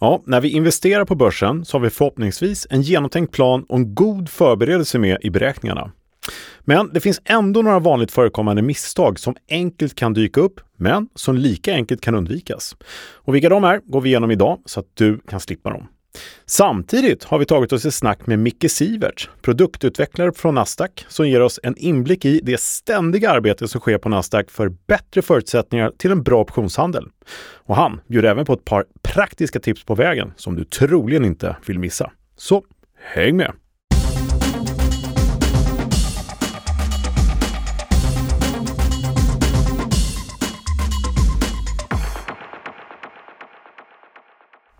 Ja, när vi investerar på börsen så har vi förhoppningsvis en genomtänkt plan och en god förberedelse med i beräkningarna. Men det finns ändå några vanligt förekommande misstag som enkelt kan dyka upp, men som lika enkelt kan undvikas. Och vilka de är går vi igenom idag så att du kan slippa dem. Samtidigt har vi tagit oss ett snack med Micke Sivert, produktutvecklare från Nasdaq, som ger oss en inblick i det ständiga arbete som sker på Nasdaq för bättre förutsättningar till en bra optionshandel. Och han bjuder även på ett par praktiska tips på vägen som du troligen inte vill missa. Så häng med!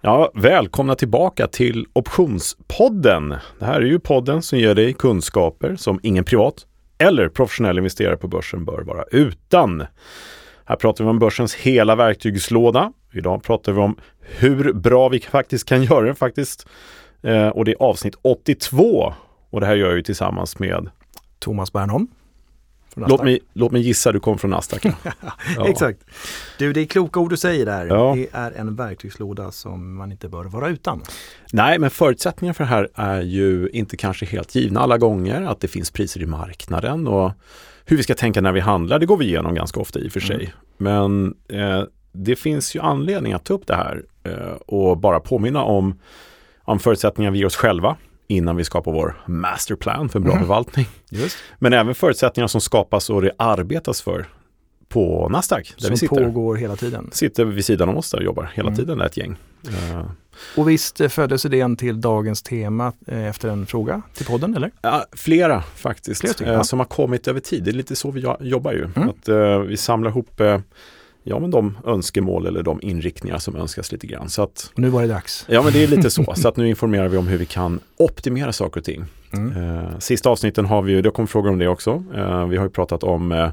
Ja, välkomna tillbaka till Optionspodden. Det här är ju podden som ger dig kunskaper som ingen privat eller professionell investerare på börsen bör vara utan. Här pratar vi om börsens hela verktygslåda. Idag pratar vi om hur bra vi faktiskt kan göra det faktiskt. Eh, och det är avsnitt 82. Och det här gör jag ju tillsammans med Thomas Bernholm. Låt mig, låt mig gissa, du kom från Nasdaq. ja. Exakt. Du, det är kloka ord du säger där. Ja. Det är en verktygslåda som man inte bör vara utan. Nej, men förutsättningarna för det här är ju inte kanske helt givna alla gånger. Att det finns priser i marknaden och hur vi ska tänka när vi handlar, det går vi igenom ganska ofta i och för sig. Mm. Men eh, det finns ju anledning att ta upp det här eh, och bara påminna om, om förutsättningar vi ger oss själva innan vi skapar vår masterplan för bra mm. förvaltning. Just. Men även förutsättningar som skapas och det arbetas för på Nasdaq. Där som vi sitter. pågår hela tiden. Sitter vid sidan om oss där och jobbar hela mm. tiden, där ett gäng. Uh. Och visst eh, föddes idén till dagens tema eh, efter en fråga till podden eller? Ja, flera faktiskt, flera stycken, uh, som har kommit över tid. Det är lite så vi jobbar ju. Mm. Att, uh, vi samlar ihop ja, men de önskemål eller de inriktningar som önskas lite grann. Så att, nu var det dags. Ja, men det är lite så. så att nu informerar vi om hur vi kan optimera saker och ting. Mm. Eh, sista avsnitten har vi ju, det kom frågor om det också. Eh, vi har ju pratat om eh,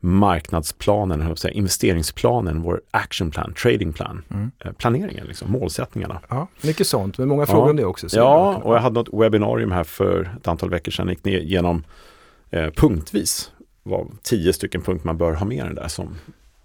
marknadsplanen, eller säga, investeringsplanen, vår action plan, trading plan, mm. eh, planeringen, liksom, målsättningarna. Ja, mycket sånt, men många frågor ja. om det också. Ja, och jag hade något webbinarium här för ett antal veckor sedan, gick ner genom eh, punktvis var tio stycken punkter man bör ha med den där som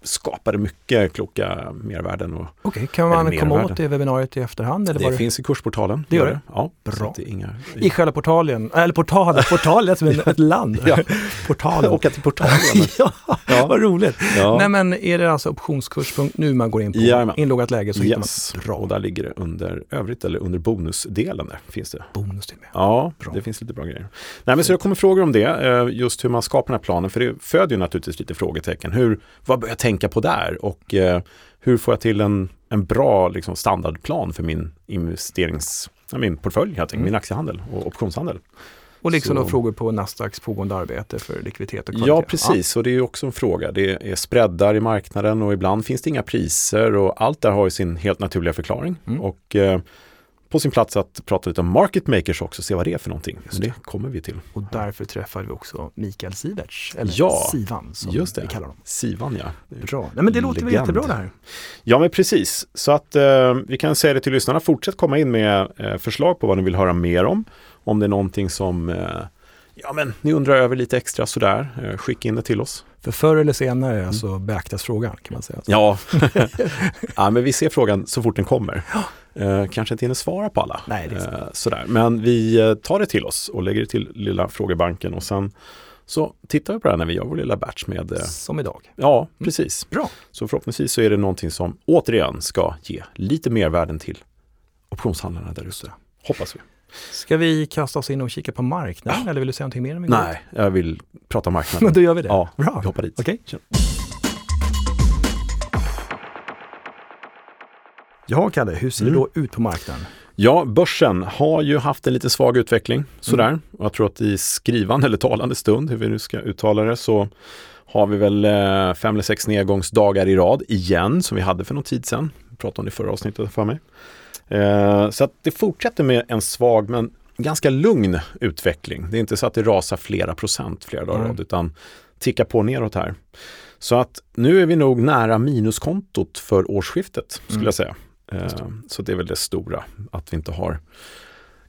skapade mycket kloka mervärden. Okej, okay, kan man komma åt det webbinariet i efterhand? Eller det, det finns i kursportalen. Det gör det? Ja, bra. Det inga... I själva portalen, eller portalen, portalen som ett land. ja. Portalen. Åka till portalen. ja, ja, vad roligt. Ja. Nej men är det alltså optionskurs.nu man går in på, Jajamän. inloggat läge så yes. hittar man bra. Och där ligger det under övrigt eller under bonusdelen där finns det. Bonus till med. Ja, bra. det finns lite bra grejer. Nej men så jag kommer frågor om det, eh, just hur man skapar den här planen, för det föder ju naturligtvis lite frågetecken. Hur, vad bör jag tänka på där och eh, hur får jag till en, en bra liksom, standardplan för min investerings, min portfölj, helt mm. min aktiehandel och optionshandel. Och liksom så. då frågor på Nasdaqs pågående arbete för likviditet och kvalitet. Ja, precis. Ja. Och det är också en fråga. Det är spreadar i marknaden och ibland finns det inga priser och allt där har ju sin helt naturliga förklaring. Mm. Och eh, på sin plats att prata lite om market makers också, se vad det är för någonting. Det. det. kommer vi till. Och därför träffade vi också Mikael Siverts, eller ja, Sivan som just det. vi kallar honom. Sivan ja. Bra, Nej, men det låter väl jättebra det här. Ja men precis, så att eh, vi kan säga det till lyssnarna, fortsätt komma in med eh, förslag på vad ni vill höra mer om. Om det är någonting som eh, ja, men ni undrar över lite extra sådär, eh, skicka in det till oss. För förr eller senare mm. så beaktas frågan kan man säga. Ja. ja, men vi ser frågan så fort den kommer. Eh, kanske inte hinner svara på alla. Nej, eh, sådär. Men vi eh, tar det till oss och lägger det till lilla frågebanken och sen så tittar vi på det här när vi gör vår lilla batch med... Eh, som idag. Ja, mm. precis. Bra. Så förhoppningsvis så är det någonting som återigen ska ge lite mer värden till optionshandlarna där ute. Hoppas vi. Ska vi kasta oss in och kika på marknaden ja. eller vill du säga någonting mer? Om vi Nej, jag vill prata marknaden. Då gör vi det. Ja, Bra. vi hoppar dit. Okay. Ja, Kalle, hur ser mm. det då ut på marknaden? Ja, börsen har ju haft en lite svag utveckling sådär. Mm. Och jag tror att i skrivande eller talande stund, hur vi nu ska uttala det, så har vi väl eh, fem eller sex nedgångsdagar i rad igen som vi hade för någon tid sedan. Jag pratade om det i förra avsnittet för mig. Eh, så att det fortsätter med en svag men ganska lugn utveckling. Det är inte så att det rasar flera procent flera dagar mm. utan tickar på neråt här. Så att nu är vi nog nära minuskontot för årsskiftet skulle mm. jag säga. Eh, så det är väl det stora, att vi inte har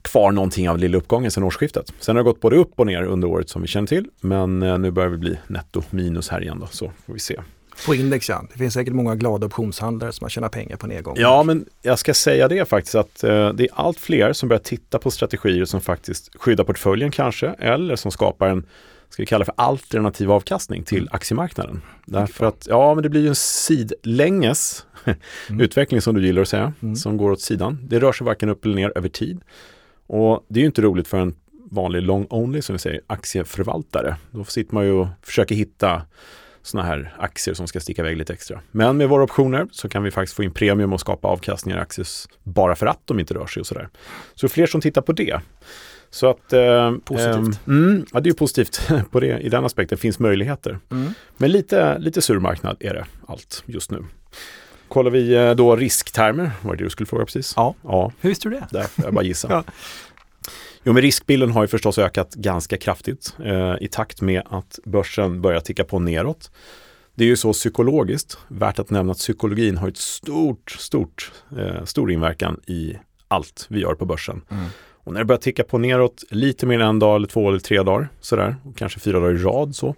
kvar någonting av lilla uppgången sedan årsskiftet. Sen har det gått både upp och ner under året som vi känner till, men eh, nu börjar vi bli netto minus här igen då, så får vi se På index ja. Det finns säkert många glada optionshandlare som har tjänat pengar på nedgång. Ja, men jag ska säga det faktiskt att eh, det är allt fler som börjar titta på strategier som faktiskt skyddar portföljen kanske eller som skapar en ska vi kalla för alternativ avkastning till mm. aktiemarknaden. Därför att, ja men det blir ju en sidlänges mm. utveckling som du gillar att säga, mm. som går åt sidan. Det rör sig varken upp eller ner över tid. Och det är ju inte roligt för en vanlig long only som vi säger, aktieförvaltare. Då sitter man ju och försöker hitta sådana här aktier som ska sticka iväg lite extra. Men med våra optioner så kan vi faktiskt få in premium och skapa avkastningar i aktier bara för att de inte rör sig och sådär. Så fler som tittar på det. Så att, eh, positivt. Eh, mm, ja, det är positivt på det, i den aspekten finns möjligheter. Mm. Men lite, lite sur marknad är det allt just nu. Kollar vi eh, då risktermer, var det du skulle fråga precis? Ja. ja. Hur visste du det? Där, jag bara gissa. ja. Jo, men riskbilden har ju förstås ökat ganska kraftigt eh, i takt med att börsen börjar ticka på neråt. Det är ju så psykologiskt, värt att nämna att psykologin har ett stort, stort, eh, stor inverkan i allt vi gör på börsen. Mm. Och när det börjar ticka på neråt lite mer än en dag eller två eller tre dagar sådär, och kanske fyra dagar i rad så,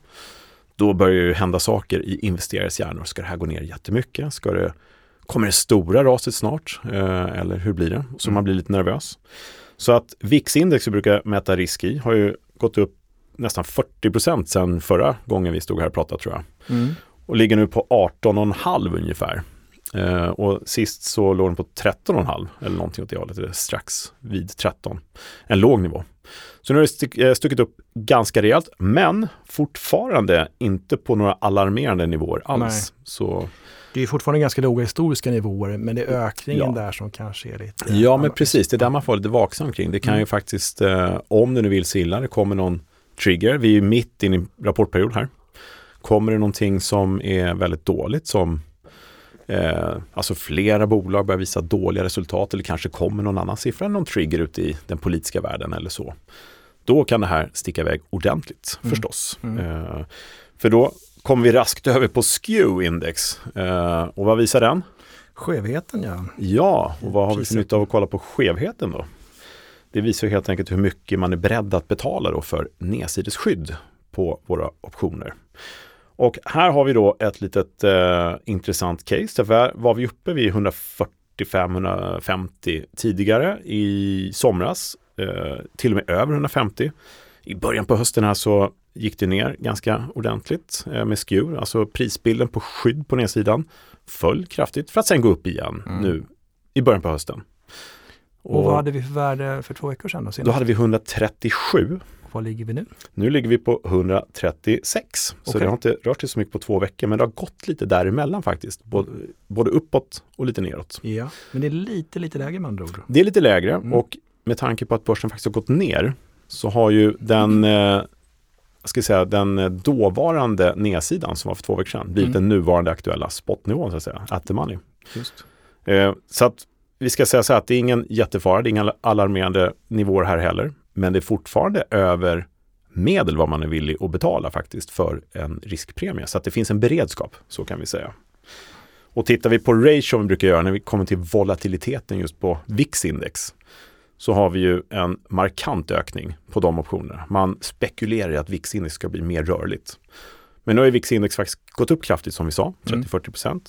då börjar det hända saker i investerares hjärnor. Ska det här gå ner jättemycket? Ska det, kommer det stora raset snart? Eh, eller hur blir det? Så mm. man blir lite nervös. Så att VIX-index vi brukar mäta risk i har ju gått upp nästan 40 procent sedan förra gången vi stod här och pratade tror jag. Mm. Och ligger nu på 18,5 ungefär. Eh, och sist så låg den på 13,5 eller någonting åt det hållet, eller strax vid 13. En låg nivå. Så nu har det eh, stuckit upp ganska rejält, men fortfarande inte på några alarmerande nivåer alls. Så det är fortfarande ganska låga historiska nivåer, men det är ökningen ja. där som kanske är lite... Ja, men precis. Det är där man får lite vaksam kring. Det kan mm. ju faktiskt, eh, om det nu vill sig illa, det kommer någon trigger. Vi är mitt inne i rapportperiod här. Kommer det någonting som är väldigt dåligt som eh, alltså flera bolag börjar visa dåliga resultat eller kanske kommer någon annan siffra, någon trigger ute i den politiska världen eller så. Då kan det här sticka iväg ordentligt mm. förstås. Mm. Eh, för då kommer vi raskt över på SKEW-index. Eh, och vad visar den? Skevheten ja. Ja, och vad har vi för nytta av att kolla på skevheten då? Det visar helt enkelt hur mycket man är beredd att betala då för nedsidesskydd på våra optioner. Och här har vi då ett litet eh, intressant case. Därför var vi uppe vid 145-150 tidigare i somras, eh, till och med över 150. I början på hösten här så gick det ner ganska ordentligt eh, med skur. Alltså prisbilden på skydd på nedsidan föll kraftigt för att sen gå upp igen mm. nu i början på hösten. Och, och, vad hade vi för värde för två veckor sedan? Då, då hade vi 137. Var ligger vi nu? Nu ligger vi på 136. Okay. Så det har inte rört sig så mycket på två veckor men det har gått lite däremellan faktiskt. Både, både uppåt och lite neråt. Ja, men det är lite, lite lägre med andra ord. Det är lite lägre mm. och med tanke på att börsen faktiskt har gått ner så har ju den eh, ska säga, den dåvarande nedsidan som var för två veckor sedan blivit mm. den nuvarande aktuella spotnivån så att säga, at the money. Eh, så att vi ska säga så här att det är ingen jättefara, det är inga alarmerande nivåer här heller. Men det är fortfarande över medel vad man är villig att betala faktiskt för en riskpremie. Så att det finns en beredskap, så kan vi säga. Och tittar vi på ratio vi brukar göra när vi kommer till volatiliteten just på VIX-index så har vi ju en markant ökning på de optionerna. Man spekulerar i att VIX-index ska bli mer rörligt. Men nu har ju VIX-index faktiskt gått upp kraftigt som vi sa, 30-40 mm.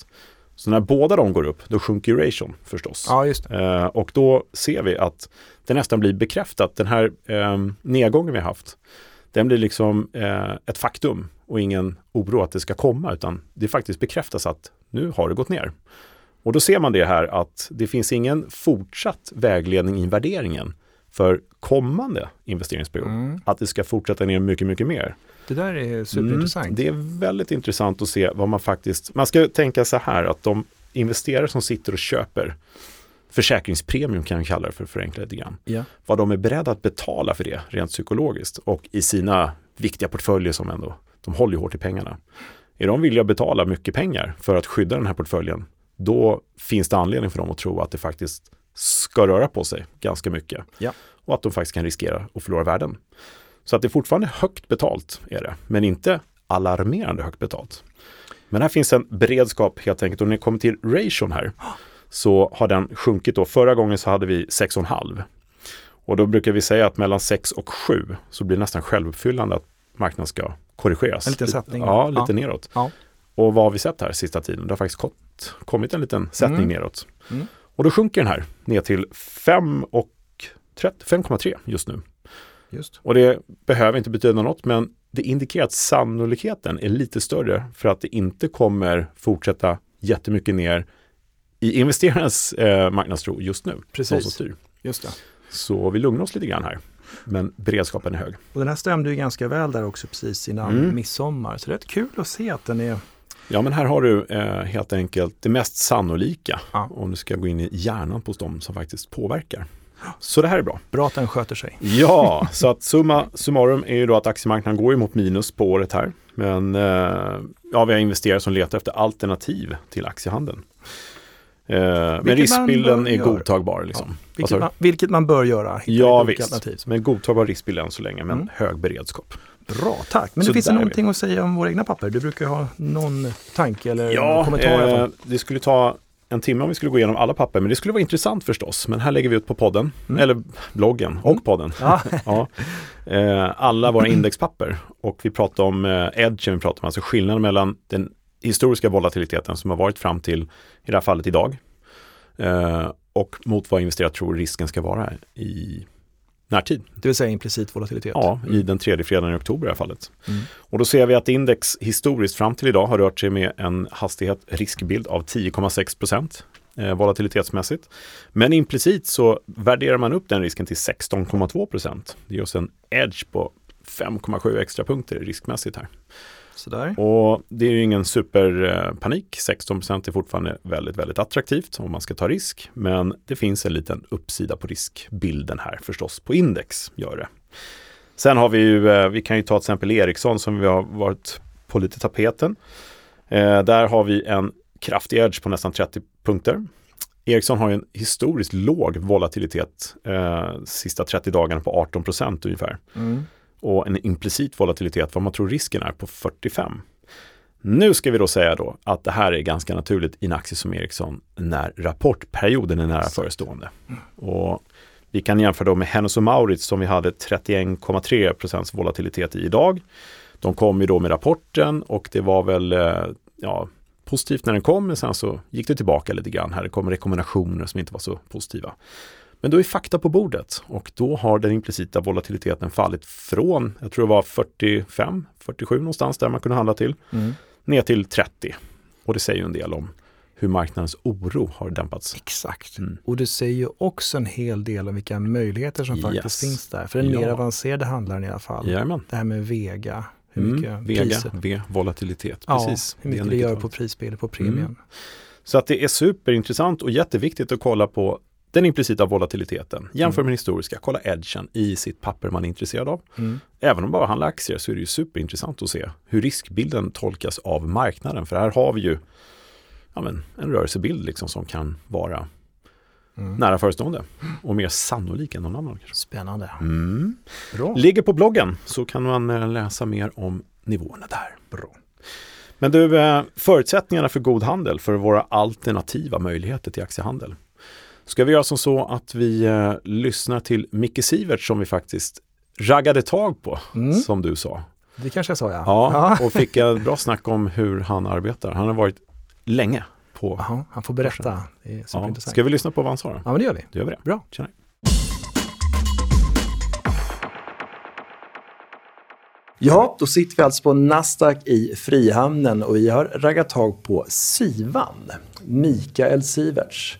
Så när båda de går upp, då sjunker ration förstås. Ja, just eh, och då ser vi att det nästan blir bekräftat. Den här eh, nedgången vi har haft, den blir liksom eh, ett faktum och ingen oro att det ska komma, utan det faktiskt bekräftas att nu har det gått ner. Och då ser man det här att det finns ingen fortsatt vägledning i värderingen för kommande investeringsperiod. Mm. Att det ska fortsätta ner mycket, mycket mer. Det där är superintressant. Mm, det är väldigt intressant att se vad man faktiskt, man ska tänka så här att de investerare som sitter och köper försäkringspremium kan jag kalla det för förenkla lite grann. Yeah. Vad de är beredda att betala för det rent psykologiskt och i sina viktiga portföljer som ändå, de håller ju hårt i pengarna. Är de villiga att betala mycket pengar för att skydda den här portföljen, då finns det anledning för dem att tro att det faktiskt ska röra på sig ganska mycket. Yeah. Och att de faktiskt kan riskera att förlora värden. Så att det är fortfarande högt betalt, är det, men inte alarmerande högt betalt. Men här finns en beredskap helt enkelt och när det kommer till ration här så har den sjunkit då. Förra gången så hade vi 6,5 och då brukar vi säga att mellan 6 och 7 så blir det nästan självuppfyllande att marknaden ska korrigeras. En liten sättning. Ja, lite ja. neråt. Ja. Och vad har vi sett här sista tiden? Det har faktiskt kommit, kommit en liten sättning mm. neråt. Mm. Och då sjunker den här ner till 5,3 just nu. Just. Och det behöver inte betyda något, men det indikerar att sannolikheten är lite större för att det inte kommer fortsätta jättemycket ner i investerarnas eh, marknadstro just nu. Precis. Just det. Så vi lugnar oss lite grann här. Men beredskapen är hög. Och den här stämde ju ganska väl där också precis innan mm. midsommar. Så det är rätt kul att se att den är Ja, men här har du eh, helt enkelt det mest sannolika ja. om du ska gå in i hjärnan hos dem som faktiskt påverkar. Så det här är bra. Bra att den sköter sig. Ja, så att summa summarum är ju då att aktiemarknaden går emot minus på året här. Men eh, ja, vi har investerare som letar efter alternativ till aktiehandeln. Eh, men riskbilden är godtagbar. Liksom. Ja, vilket, man, vilket, man, bör göra. Ja visst, men godtagbar riskbild än så länge, men mm. hög beredskap. Bra, tack. Men det finns det någonting att säga om våra egna papper? Du brukar ha någon tanke eller ja, kommentar? Eh, det skulle ta en timme om vi skulle gå igenom alla papper, men det skulle vara intressant förstås. Men här lägger vi ut på podden, mm. eller bloggen och mm. podden. Ja. ja. Eh, alla våra indexpapper och vi pratar om eh, edgen, vi pratar om alltså skillnaden mellan den historiska volatiliteten som har varit fram till, i det här fallet idag, eh, och mot vad investerare tror risken ska vara i närtid. Det vill säga implicit volatilitet? Ja, mm. i den tredje fredagen i oktober i det här fallet. Mm. Och då ser vi att index historiskt fram till idag har rört sig med en hastighet riskbild av 10,6 procent eh, volatilitetsmässigt. Men implicit så värderar man upp den risken till 16,2 procent. Det ger oss en edge på 5,7 extra punkter riskmässigt här. Sådär. Och det är ju ingen superpanik. 16% är fortfarande väldigt, väldigt attraktivt om man ska ta risk. Men det finns en liten uppsida på riskbilden här förstås. På index gör det. Sen har vi ju, eh, vi kan ju ta till exempel Ericsson som vi har varit på lite tapeten. Eh, där har vi en kraftig edge på nästan 30 punkter. Ericsson har en historiskt låg volatilitet eh, sista 30 dagarna på 18 procent ungefär. Mm och en implicit volatilitet, vad man tror risken är, på 45. Nu ska vi då säga då att det här är ganska naturligt i en aktie som Ericsson när rapportperioden är nära förestående. Och vi kan jämföra då med Hennes och Maurits som vi hade 31,3% volatilitet i idag. De kom ju då med rapporten och det var väl eh, ja, positivt när den kom men sen så gick det tillbaka lite grann här. Det kom rekommendationer som inte var så positiva. Men då är fakta på bordet och då har den implicita volatiliteten fallit från, jag tror det var 45, 47 någonstans där man kunde handla till, mm. ner till 30. Och det säger ju en del om hur marknadens oro har dämpats. Exakt. Mm. Och det säger ju också en hel del om vilka möjligheter som faktiskt yes. finns där. För den ja. mer avancerade handlaren i alla fall. Jajamän. Det här med Vega. Hur mm. mycket mm, Vega, V, volatilitet. Ja, Precis. hur mycket det, det gör på prisbilden, på premien. Mm. Så att det är superintressant och jätteviktigt att kolla på den implicita volatiliteten, jämför mm. med historiska, kolla edgen i sitt papper man är intresserad av. Mm. Även om man bara handlar aktier så är det ju superintressant att se hur riskbilden tolkas av marknaden. För här har vi ju ja, men, en rörelsebild liksom som kan vara mm. nära förestående och mer sannolik än någon annan. Kanske. Spännande. Mm. Bra. Ligger på bloggen så kan man eh, läsa mer om nivåerna där. Bra. Men du, eh, förutsättningarna för god handel, för våra alternativa möjligheter till aktiehandel. Ska vi göra som så att vi eh, lyssnar till Micke Sivert som vi faktiskt raggade tag på, mm. som du sa. Det kanske jag sa ja. Ja, och fick ett bra snack om hur han arbetar. Han har varit länge på Aha, Han får berätta. Det är ja. Ska vi lyssna på vad han sa? Då? Ja, men det gör vi. Det gör vi det. Bra. Tjena. Ja, då sitter vi alltså på Nasdaq i Frihamnen och vi har raggat tag på Sivan, Mikael Siverts.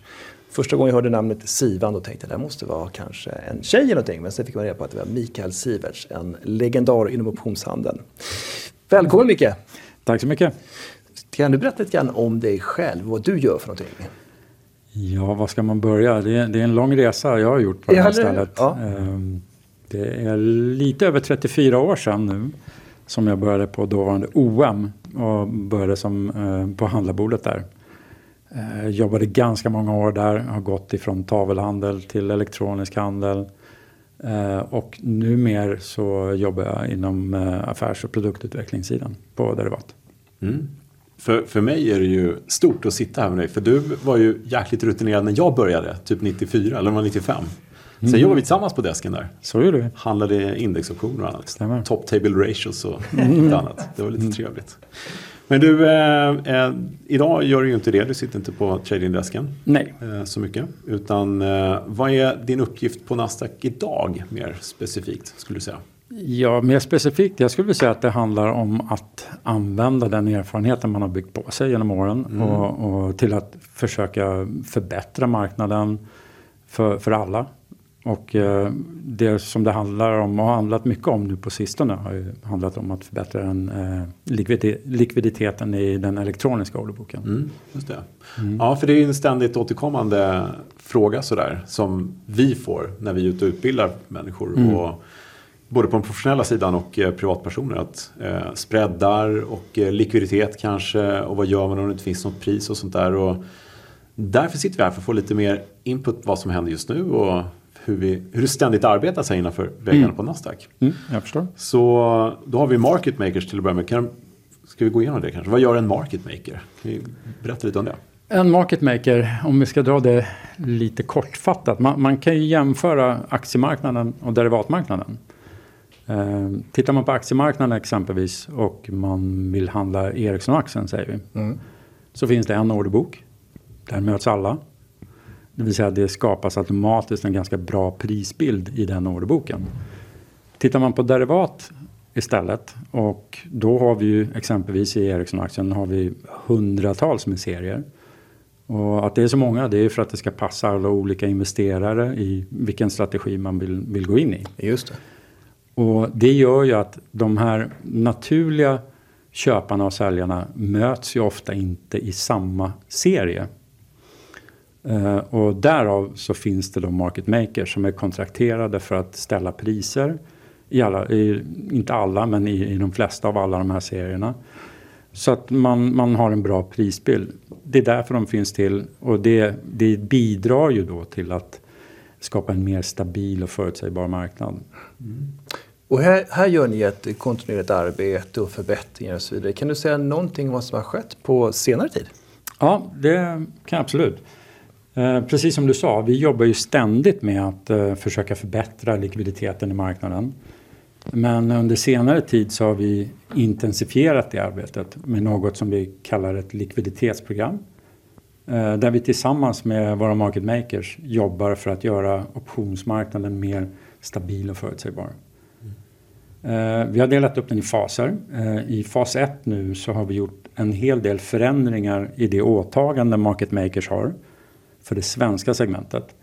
Första gången jag hörde namnet Sivan då tänkte jag det måste vara kanske en tjej eller någonting. Men sen fick man reda på att det var Mikael Siverts, en legendar inom optionshandeln. Välkommen Micke! Tack så mycket! Kan du berätta lite grann om dig själv, vad du gör för någonting? Ja, var ska man börja? Det är, det är en lång resa jag har gjort på det här stället. Ja. Ehm, det är lite över 34 år sedan nu som jag började på dåvarande OM och började som, eh, på handlarbordet där. Eh, jobbade ganska många år där, har gått ifrån tavelhandel till elektronisk handel. Eh, och numera så jobbar jag inom eh, affärs och produktutvecklingssidan på derivat. Mm. För, för mig är det ju stort att sitta här med dig. För du var ju jäkligt rutinerad när jag började, typ 94 eller var 95. Sen mm. jobbade vi tillsammans på desken där. Så gjorde vi. Handlade indexoptioner och annat. Stämmer. Top table ratios och mm. annat. Det var lite trevligt. Men du, eh, eh, idag gör du ju inte det. Du sitter inte på tradingdesken Nej. Eh, så mycket. Utan eh, vad är din uppgift på Nasdaq idag mer specifikt skulle du säga? Ja, mer specifikt, jag skulle vilja säga att det handlar om att använda den erfarenheten man har byggt på sig genom åren mm. och, och, till att försöka förbättra marknaden för, för alla. Och eh, det som det handlar om och har handlat mycket om nu på sistone har ju handlat om att förbättra den, eh, likviditeten i den elektroniska orderboken. Mm, just det. Mm. Ja, för det är en ständigt återkommande fråga sådär som vi får när vi är ute och utbildar människor. Mm. Och, både på den professionella sidan och eh, privatpersoner. Att eh, spreadar och eh, likviditet kanske och vad gör man om det inte finns något pris och sånt där. Och därför sitter vi här för att få lite mer input vad som händer just nu och hur, vi, hur det ständigt arbetas här innanför väggarna mm. på Nasdaq. Mm, jag förstår. Så då har vi market makers till att börja med. Kan, ska vi gå igenom det kanske? Vad gör en market maker? Kan vi berätta lite om det? En market maker, om vi ska dra det lite kortfattat. Man, man kan ju jämföra aktiemarknaden och derivatmarknaden. Eh, tittar man på aktiemarknaden exempelvis och man vill handla Ericsson-aktien säger vi. Mm. Så finns det en orderbok. Där möts alla. Det vill säga det skapas automatiskt en ganska bra prisbild i den orderboken. Tittar man på derivat istället och då har vi ju exempelvis i Ericsson-aktien har vi hundratals med serier. Och att det är så många det är för att det ska passa alla olika investerare i vilken strategi man vill, vill gå in i. Just det. Och det gör ju att de här naturliga köparna och säljarna möts ju ofta inte i samma serie. Uh, och därav så finns det då market makers som är kontrakterade för att ställa priser i alla, i, inte alla men i, i de flesta av alla de här serierna. Så att man, man har en bra prisbild. Det är därför de finns till och det, det bidrar ju då till att skapa en mer stabil och förutsägbar marknad. Mm. Och här, här gör ni ett kontinuerligt arbete och förbättringar och så vidare. Kan du säga någonting om vad som har skett på senare tid? Ja, det kan jag absolut. Eh, precis som du sa, vi jobbar ju ständigt med att eh, försöka förbättra likviditeten i marknaden. Men under senare tid så har vi intensifierat det arbetet med något som vi kallar ett likviditetsprogram. Eh, där vi tillsammans med våra market makers jobbar för att göra optionsmarknaden mer stabil och förutsägbar. Vi har delat upp den i faser. I fas 1 nu så har vi gjort en hel del förändringar i det åtagande Market Makers har för det svenska segmentet.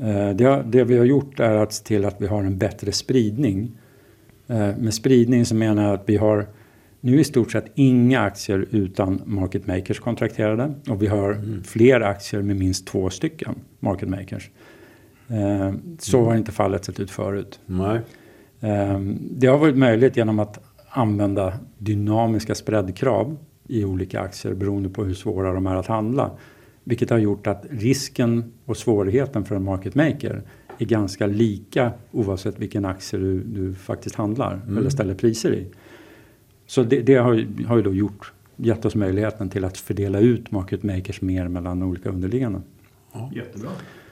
Eh, det, det vi har gjort är att se till att vi har en bättre spridning. Med spridning så menar jag att vi har nu i stort sett inga aktier utan market makers kontrakterade och vi har mm. fler aktier med minst två stycken market makers. Så har inte fallet sett ut förut. Nej. Det har varit möjligt genom att använda dynamiska spreadkrav i olika aktier beroende på hur svåra de är att handla. Vilket har gjort att risken och svårigheten för en market maker är ganska lika oavsett vilken aktie du, du faktiskt handlar mm. eller ställer priser i. Så det, det har, har ju då gjort, gett oss möjligheten till att fördela ut market makers mer mellan olika underliggande. Ja. Jättebra.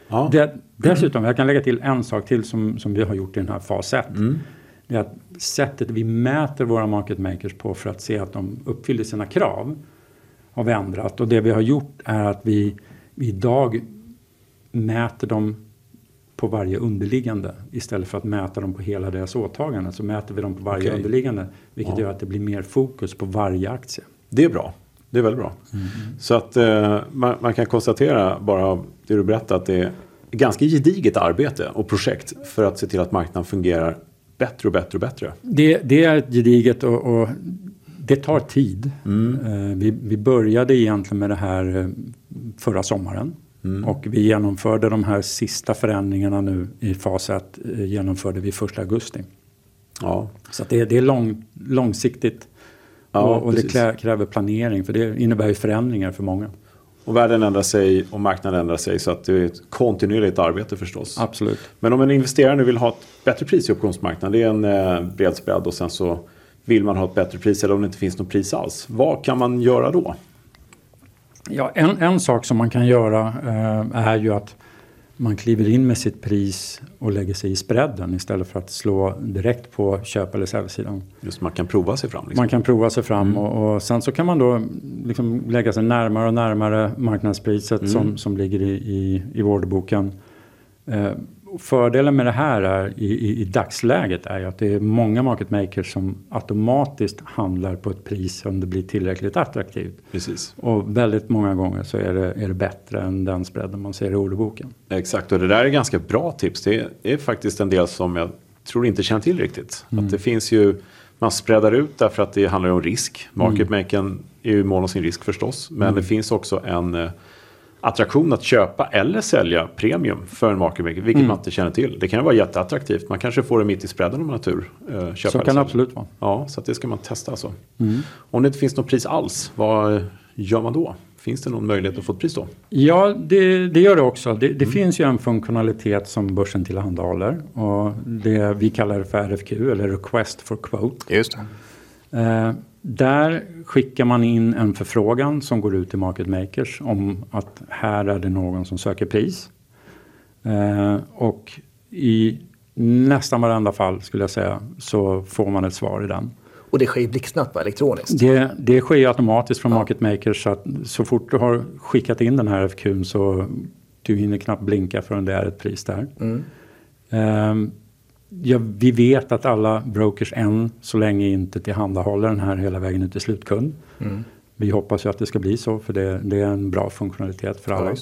Ja. Det, dessutom, jag kan lägga till en sak till som, som vi har gjort i den här fas 1. Mm. Det är att sättet vi mäter våra market makers på för att se att de uppfyller sina krav har vi ändrat. Och det vi har gjort är att vi, vi idag mäter dem på varje underliggande istället för att mäta dem på hela deras åtagande. Så mäter vi dem på varje okay. underliggande vilket ja. gör att det blir mer fokus på varje aktie. Det är bra. Det är väldigt bra. Mm. Så att eh, man, man, kan konstatera bara det du berättar att det är ganska gediget arbete och projekt för att se till att marknaden fungerar bättre och bättre och bättre. Det, det är gediget och, och, det tar tid. Mm. Eh, vi, vi, började egentligen med det här eh, förra sommaren. Mm. Och vi genomförde de här sista förändringarna nu i fas 1 eh, genomförde vi 1 augusti. Ja. Så det, det är lång, långsiktigt Ja, och, och det kräver planering för det innebär ju förändringar för många. Och världen ändrar sig och marknaden ändrar sig så att det är ett kontinuerligt arbete förstås. Absolut. Men om en investerare nu vill ha ett bättre pris i optionsmarknaden, det är en eh, bred spread och sen så vill man ha ett bättre pris eller om det inte finns något pris alls. Vad kan man göra då? Ja, en, en sak som man kan göra eh, är ju att man kliver in med sitt pris och lägger sig i spreaden istället för att slå direkt på köp eller säljsidan. Just man kan prova sig fram. Liksom. Man kan prova sig fram mm. och, och, sen så kan man då liksom lägga sig närmare och närmare marknadspriset mm. som, som ligger i, i, i orderboken. Eh, fördelen med det här är, i, i, i, dagsläget är ju att det är många market makers som automatiskt handlar på ett pris som det blir tillräckligt attraktivt. Precis. Och väldigt många gånger så är det, är det bättre än den spreaden man ser i orderboken. Exakt, och det där är ganska bra tips. Det är, faktiskt en del som jag tror inte känner till riktigt. Mm. Att det finns ju, man spreadar ut därför att det handlar om risk. Market mm. är ju mån om sin risk förstås. Men mm. det finns också en eh, attraktion att köpa eller sälja premium för en market maker, vilket mm. man inte känner till. Det kan vara jätteattraktivt. Man kanske får det mitt i spreaden om man har tur. Eh, så kan det absolut vara. Ja, så det ska man testa alltså. Mm. Om det inte finns något pris alls, vad gör man då? Finns det någon möjlighet att få ett pris då? Ja, det, det gör det också. Det, det mm. finns ju en funktionalitet som börsen tillhandahåller. Och det, vi kallar det för RFQ, eller Request for Quote. Just det. Eh, där skickar man in en förfrågan som går ut till market makers om att här är det någon som söker pris. Eh, och i nästan varenda fall skulle jag säga så får man ett svar i den. Och det sker blixtsnabbt elektroniskt? Det, det sker automatiskt från ja. market makers så att så fort du har skickat in den här FQn så du hinner knappt blinka förrän det är ett pris där. Mm. Eh, ja, vi vet att alla brokers än så länge inte tillhandahåller den här hela vägen ut till slutkund. Mm. Vi hoppas ju att det ska bli så för det, det är en bra funktionalitet för alla.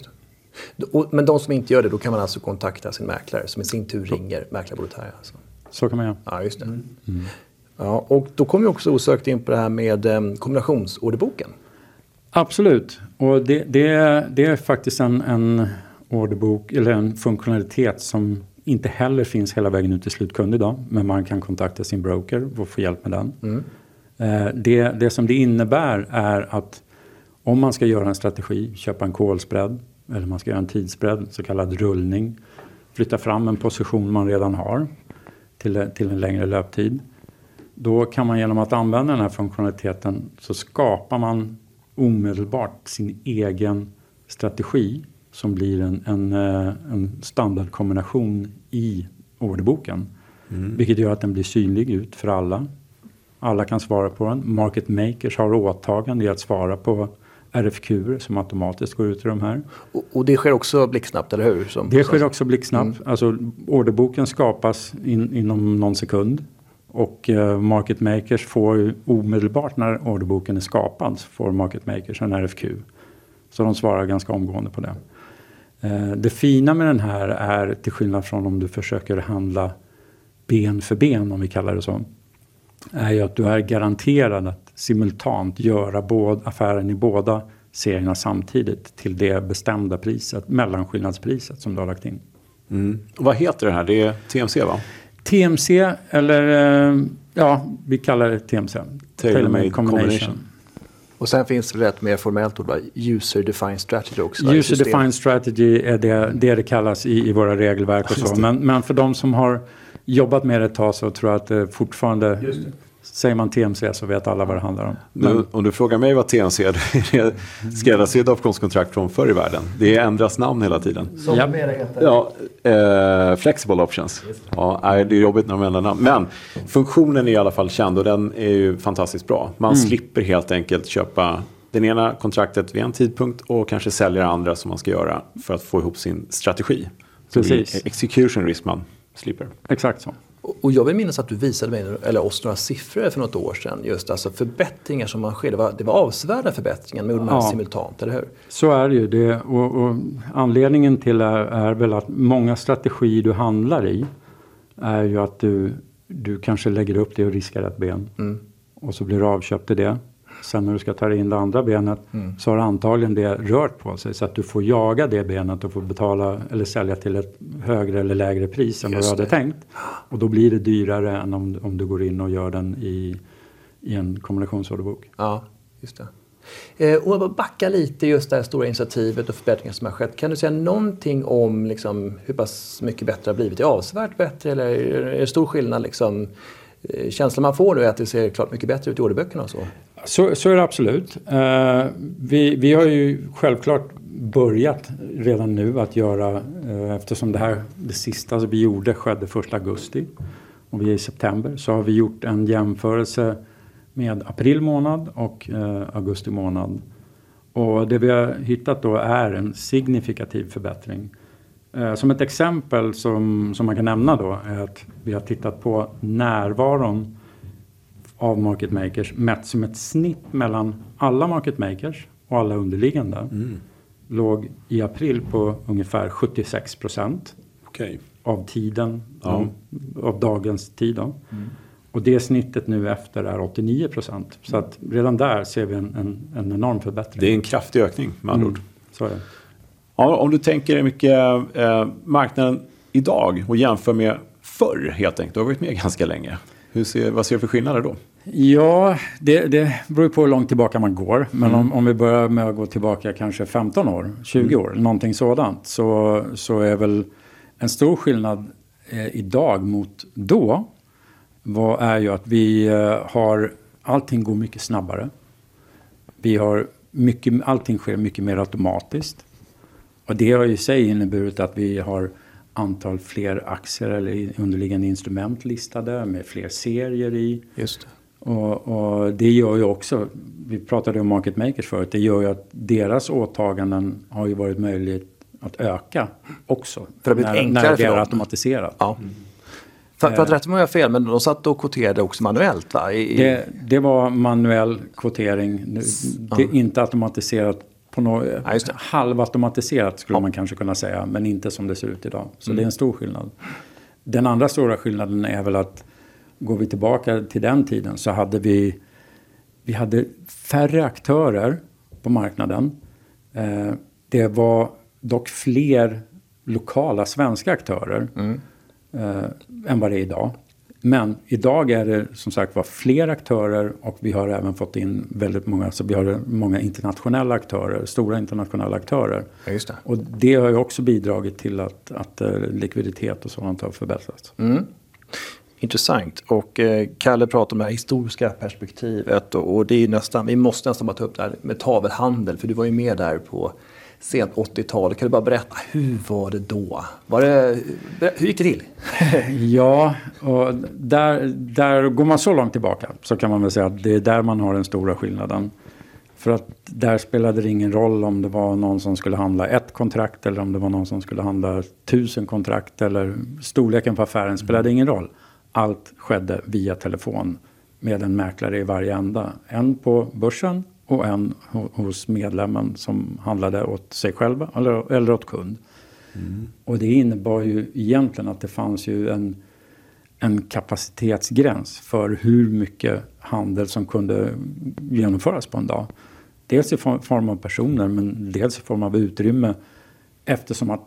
Ja, men de som inte gör det, då kan man alltså kontakta sin mäklare som i sin tur så. ringer mäklarbolaget här? Alltså. Så kan man göra. Ja, just det. Mm. Mm. Ja, och då kommer vi också osökt in på det här med um, kombinationsorderboken. Absolut, och det, det, det är faktiskt en, en orderbok eller en funktionalitet som inte heller finns hela vägen ut till slutkund idag. Men man kan kontakta sin broker och få hjälp med den. Mm. Eh, det, det som det innebär är att om man ska göra en strategi, köpa en kolspread eller man ska göra en tidsspread, så kallad rullning. Flytta fram en position man redan har till, till en längre löptid. Då kan man genom att använda den här funktionaliteten så skapar man omedelbart sin egen strategi som blir en, en, eh, en standardkombination i orderboken. Mm. Vilket gör att den blir synlig ut för alla. Alla kan svara på den. Market makers har åtagande i att svara på RFQ som automatiskt går ut i de här. Och, och det sker också blixtsnabbt, eller hur? Som det sker också blixtsnabbt. Mm. Alltså, orderboken skapas in, inom någon sekund. Och uh, market makers får omedelbart när orderboken är skapad får market makers en RFQ. Så de svarar ganska omgående på det. Eh, det fina med den här är, till skillnad från om du försöker handla ben för ben, om vi kallar det så, är ju att du är garanterad att simultant göra både, affären i båda serierna samtidigt till det bestämda priset, mellanskillnadspriset som du har lagt in. Mm. Vad heter det här? Det är TMC va? TMC eller eh, ja, vi kallar det TMC. Tailor-made combination. combination. Och sen finns det ett mer formellt ord, User Defined Strategy också. User Defined Strategy är det, det det kallas i, i våra regelverk och så. Men, men för de som har jobbat med det ett tag så tror jag att det fortfarande Säger man TMC så vet alla vad det handlar om. Men, nu, om du frågar mig vad TMC är, det är skräddarsydda optionskontrakt från förr i världen. Det ändras namn hela tiden. Som ja. heter? Ja, eh, flexible options. Ja, det är jobbigt när de ändrar namn. Men funktionen är i alla fall känd och den är ju fantastiskt bra. Man mm. slipper helt enkelt köpa den ena kontraktet vid en tidpunkt och kanske sälja det andra som man ska göra för att få ihop sin strategi. Precis. Execution risk man slipper. Exakt så. Och jag vill minnas att du visade mig, eller oss några siffror för något år sedan. Just alltså förbättringar som man sker. Det var, det var avsevärda förbättringar med ja. simultant, eller hur? Så är det ju. Det, och, och anledningen till är, är väl att många strategier du handlar i är ju att du, du kanske lägger upp det och riskar ett ben. Mm. Och så blir du avköpt i det. Sen när du ska ta in det andra benet mm. så har antagligen det rört på sig så att du får jaga det benet och får betala eller sälja till ett högre eller lägre pris än vad du hade tänkt. Och då blir det dyrare än om, om du går in och gör den i, i en kombinationsorderbok. Ja, just det. Eh, och backa lite just det här stora initiativet och förbättringar som har skett. Kan du säga någonting om liksom, hur pass mycket bättre det har blivit? Är det avsevärt bättre eller är det stor skillnad? Liksom, eh, känslan man får då är att det ser klart mycket bättre ut i orderböckerna och så? Så, så är det absolut. Eh, vi, vi har ju självklart börjat redan nu att göra, eh, eftersom det här det sista som vi gjorde skedde 1 augusti och vi är i september, så har vi gjort en jämförelse med april månad och eh, augusti månad. Och det vi har hittat då är en signifikativ förbättring. Eh, som ett exempel som, som man kan nämna då är att vi har tittat på närvaron av market makers mätt som ett snitt mellan alla market makers och alla underliggande. Mm. Låg i april på ungefär 76 procent okay. av tiden, ja. av dagens tid. Då. Mm. Och det snittet nu efter är 89 procent. Så att redan där ser vi en, en, en enorm förbättring. Det är en kraftig ökning med andra mm. ord. Så är det. Ja, om du tänker dig mycket eh, marknaden idag och jämför med förr helt enkelt. Du har varit med ganska länge. Hur ser, vad ser du för skillnader då? Ja, det, det beror på hur långt tillbaka man går. Men mm. om, om, vi börjar med att gå tillbaka kanske 15 år, 20 mm. år, någonting sådant. Så, så är väl en stor skillnad eh, idag mot då. Vad är ju att vi eh, har, allting går mycket snabbare. Vi har mycket, allting sker mycket mer automatiskt. Och det har i sig inneburit att vi har antal fler aktier eller underliggande instrument listade med fler serier i. Just det. Och, och, det gör ju också, vi pratade om market makers förut, det gör ju att deras åtaganden har ju varit möjligt att öka också. För det har blivit enklare när det är automatiserat. Ja. Mm. För, för att rätta mig om jag har fel, men de satt och kvoterade också manuellt va? I, det, det, var manuell kvotering, det är inte automatiserat på något, ja, halvautomatiserat skulle ja. man kanske kunna säga, men inte som det ser ut idag. Så mm. det är en stor skillnad. Den andra stora skillnaden är väl att går vi tillbaka till den tiden så hade vi, vi hade färre aktörer på marknaden. Eh, det var dock fler lokala svenska aktörer mm. eh, än vad det är idag. Men idag är det som sagt var fler aktörer och vi har även fått in väldigt många, så vi har många internationella aktörer, stora internationella aktörer. Ja, det. Och det har ju också bidragit till att, att eh, likviditet och sådant har förbättrats. Mm. Intressant. Och eh, Kalle pratar om det här historiska perspektivet och, och, det är nästan, vi måste nästan bara ta upp det här med tavelhandel för du var ju med där på sent 80-tal. Kan du bara berätta, hur var det då? Var det, hur gick det till? ja, och där, där går man så långt tillbaka så kan man väl säga att det är där man har den stora skillnaden. För att där spelade det ingen roll om det var någon som skulle handla ett kontrakt eller om det var någon som skulle handla tusen kontrakt eller storleken på affären spelade ingen roll. Allt skedde via telefon med en mäklare i varje ända. En på börsen och en hos medlemmen som handlade åt sig själva eller, eller åt kund. Mm. Och det innebar ju egentligen att det fanns ju en, en kapacitetsgräns för hur mycket handel som kunde genomföras på en dag. Dels i form av personer men dels i form av utrymme eftersom att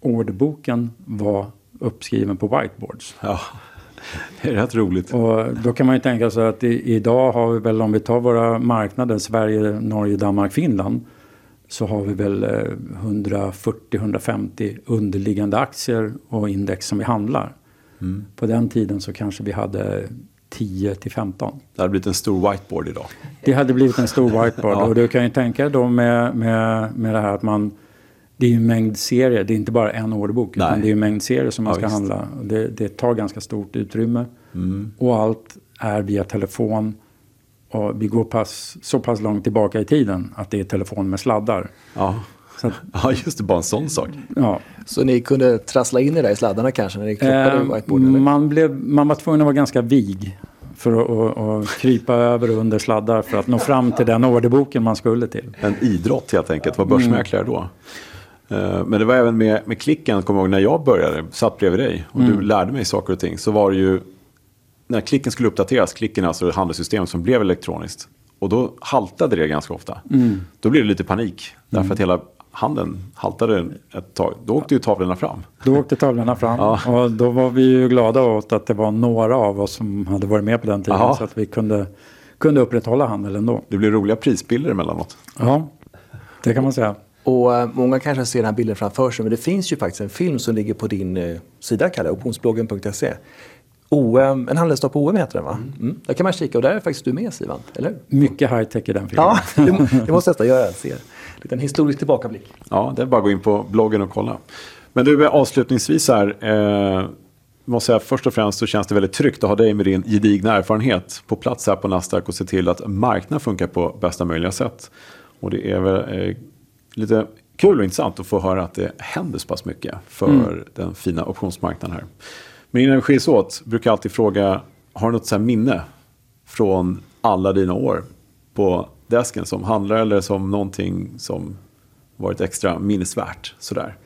orderboken var uppskriven på whiteboards. Ja. Det är rätt roligt. Och då kan man ju tänka sig att i, idag har vi väl, om vi tar våra marknader, Sverige, Norge, Danmark, Finland, så har vi väl 140-150 eh, underliggande aktier och index som vi handlar. Mm. På den tiden så kanske vi hade 10 till 15. Det hade blivit en stor whiteboard idag. Det hade blivit en stor whiteboard ja. och du kan ju tänka då med, med, med det här att man det är ju en mängd serier, det är inte bara en orderbok. Utan det är en mängd serier som man ja, ska visst. handla. Det, det, tar ganska stort utrymme. Mm. Och allt är via telefon. Och vi går pass, så pass långt tillbaka i tiden att det är telefon med sladdar. Ja, att, ja just det, bara en sån sak. Ja. Så ni kunde trassla in er där i sladdarna kanske när ni klockade eh, whiteboard? Man, blev, man var tvungen att vara ganska vig för att och, och krypa över och under sladdar för att nå fram till den orderboken man skulle till. En idrott helt enkelt, var börsmäklare då. Eh, men det var även med, med klicken, kommer ihåg när jag började, satt bredvid dig och mm. du lärde mig saker och ting. Så var det ju, när klicken skulle uppdateras, klicken alltså handelssystemet som blev elektroniskt. Och då haltade det ganska ofta. Mm. Då blev det lite panik. Därför mm. att hela handen haltade ett tag. Då åkte ju tavlorna fram. Då åkte tavlorna fram. Ja. Och då var vi ju glada åt att det var några av oss som hade varit med på den tiden. Aha. Så att vi kunde, kunde upprätthålla handeln ändå. Det blev roliga prisbilder emellanåt. Ja, det kan man säga. Och uh, många kanske ser den här bilden framför sig, men det finns ju faktiskt en film som ligger på din uh, sida, Kalle, optionsbloggen.se. OM, en handelsdag på OM heter den va? Mm. Mm. Där kan man kika och där är faktiskt du med Sivan, eller Mycket high tech i den filmen. Ja, det, måste jag nästan göra. Ser. En historisk tillbakablick. Ja, det är bara att gå in på bloggen och kolla. Men du, avslutningsvis här. Eh, måste säga, först och främst så känns det väldigt tryggt att ha dig med din gedigna erfarenhet på plats här på Nasdaq och se till att marknaden funkar på bästa möjliga sätt. Och det är väl eh, lite kul och intressant att få höra att det händer så pass mycket för mm. den fina optionsmarknaden här. Men innan vi skiljs åt brukar jag alltid fråga, har du något så minne från alla dina år på desken som handlar eller som någonting som varit extra minnesvärt sådär?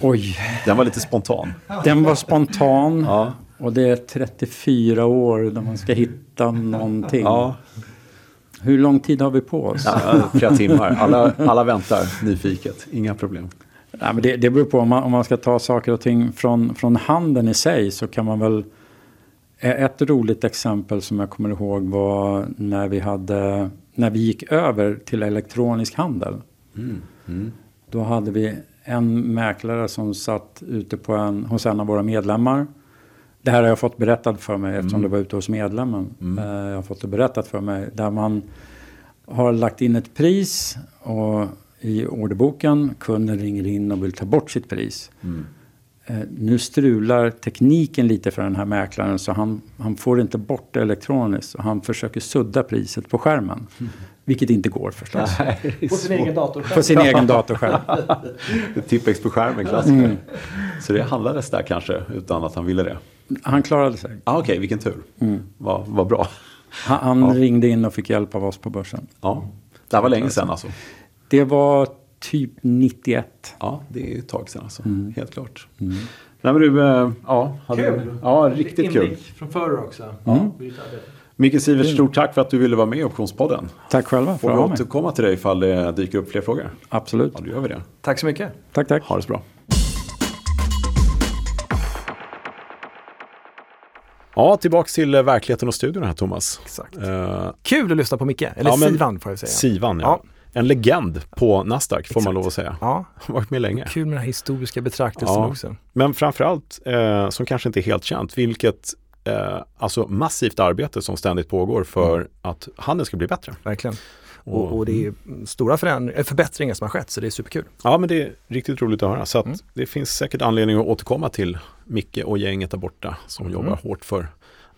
Oj. Den var lite spontan. Den var spontan. Ja. Och det är 34 år där man ska hitta någonting. Ja. Hur lång tid har vi på oss? Ja, flera timmar. Alla, alla väntar nyfiket. Inga problem. Ja, men det, det beror på om man, om man ska ta saker och ting från, från handeln i sig så kan man väl ett roligt exempel som jag kommer ihåg var när vi, hade, när vi gick över till elektronisk handel. Mm. Mm. Då hade vi en mäklare som satt ute på en, hos en av våra medlemmar. Det här har jag fått berättat för mig eftersom mm. det var ute hos medlemmen. Mm. Eh, jag har fått det berättat för mig. Där man har lagt in ett pris och i orderboken. Kunden ringer in och vill ta bort sitt pris. Mm. Eh, nu strular tekniken lite för den här mäklaren så han, han får inte bort det elektroniskt. Och han försöker sudda priset på skärmen. Mm. Vilket inte går förstås. Nej, på sin egen datorskärm. På sin egen datorskärm. Tippex på skärmen, klassiker. Mm. Så det handlades där kanske utan att han ville det? Han klarade sig. Ah, Okej, okay, vilken tur. Mm. Vad va bra. Han, han ja. ringde in och fick hjälp av oss på börsen. Ja, det här var länge sedan alltså? Det var typ 91. Ja, det är ett tag sedan alltså. Mm. Helt klart. Mm. Nej, men du, äh, ja, hade kul! ja, riktigt Inblick kul. från förr också. Mm. Micke Sivert, stort tack för att du ville vara med i Optionspodden. Tack själva för att Får vi återkomma till dig ifall det dyker upp fler frågor? Absolut. Ja, då gör vi det. Tack så mycket. Tack, tack. Ha det så bra. Ja, tillbaks till eh, verkligheten och studion här Thomas. Exakt. Uh, Kul att lyssna på Micke, eller ja, Sivan får jag säga. Sivan, ja. ja. En legend på Nasdaq Exakt. får man lov att säga. Ja. Har varit med länge. Kul med den här historiska betraktelsen ja. också. Men framförallt, eh, som kanske inte är helt känt, vilket eh, alltså massivt arbete som ständigt pågår för mm. att handeln ska bli bättre. Verkligen. Och, och, det är stora förbättringar som har skett så det är superkul. Ja men det är riktigt roligt att höra. Så att mm. det finns säkert anledning att återkomma till Micke och gänget där borta som mm. jobbar hårt för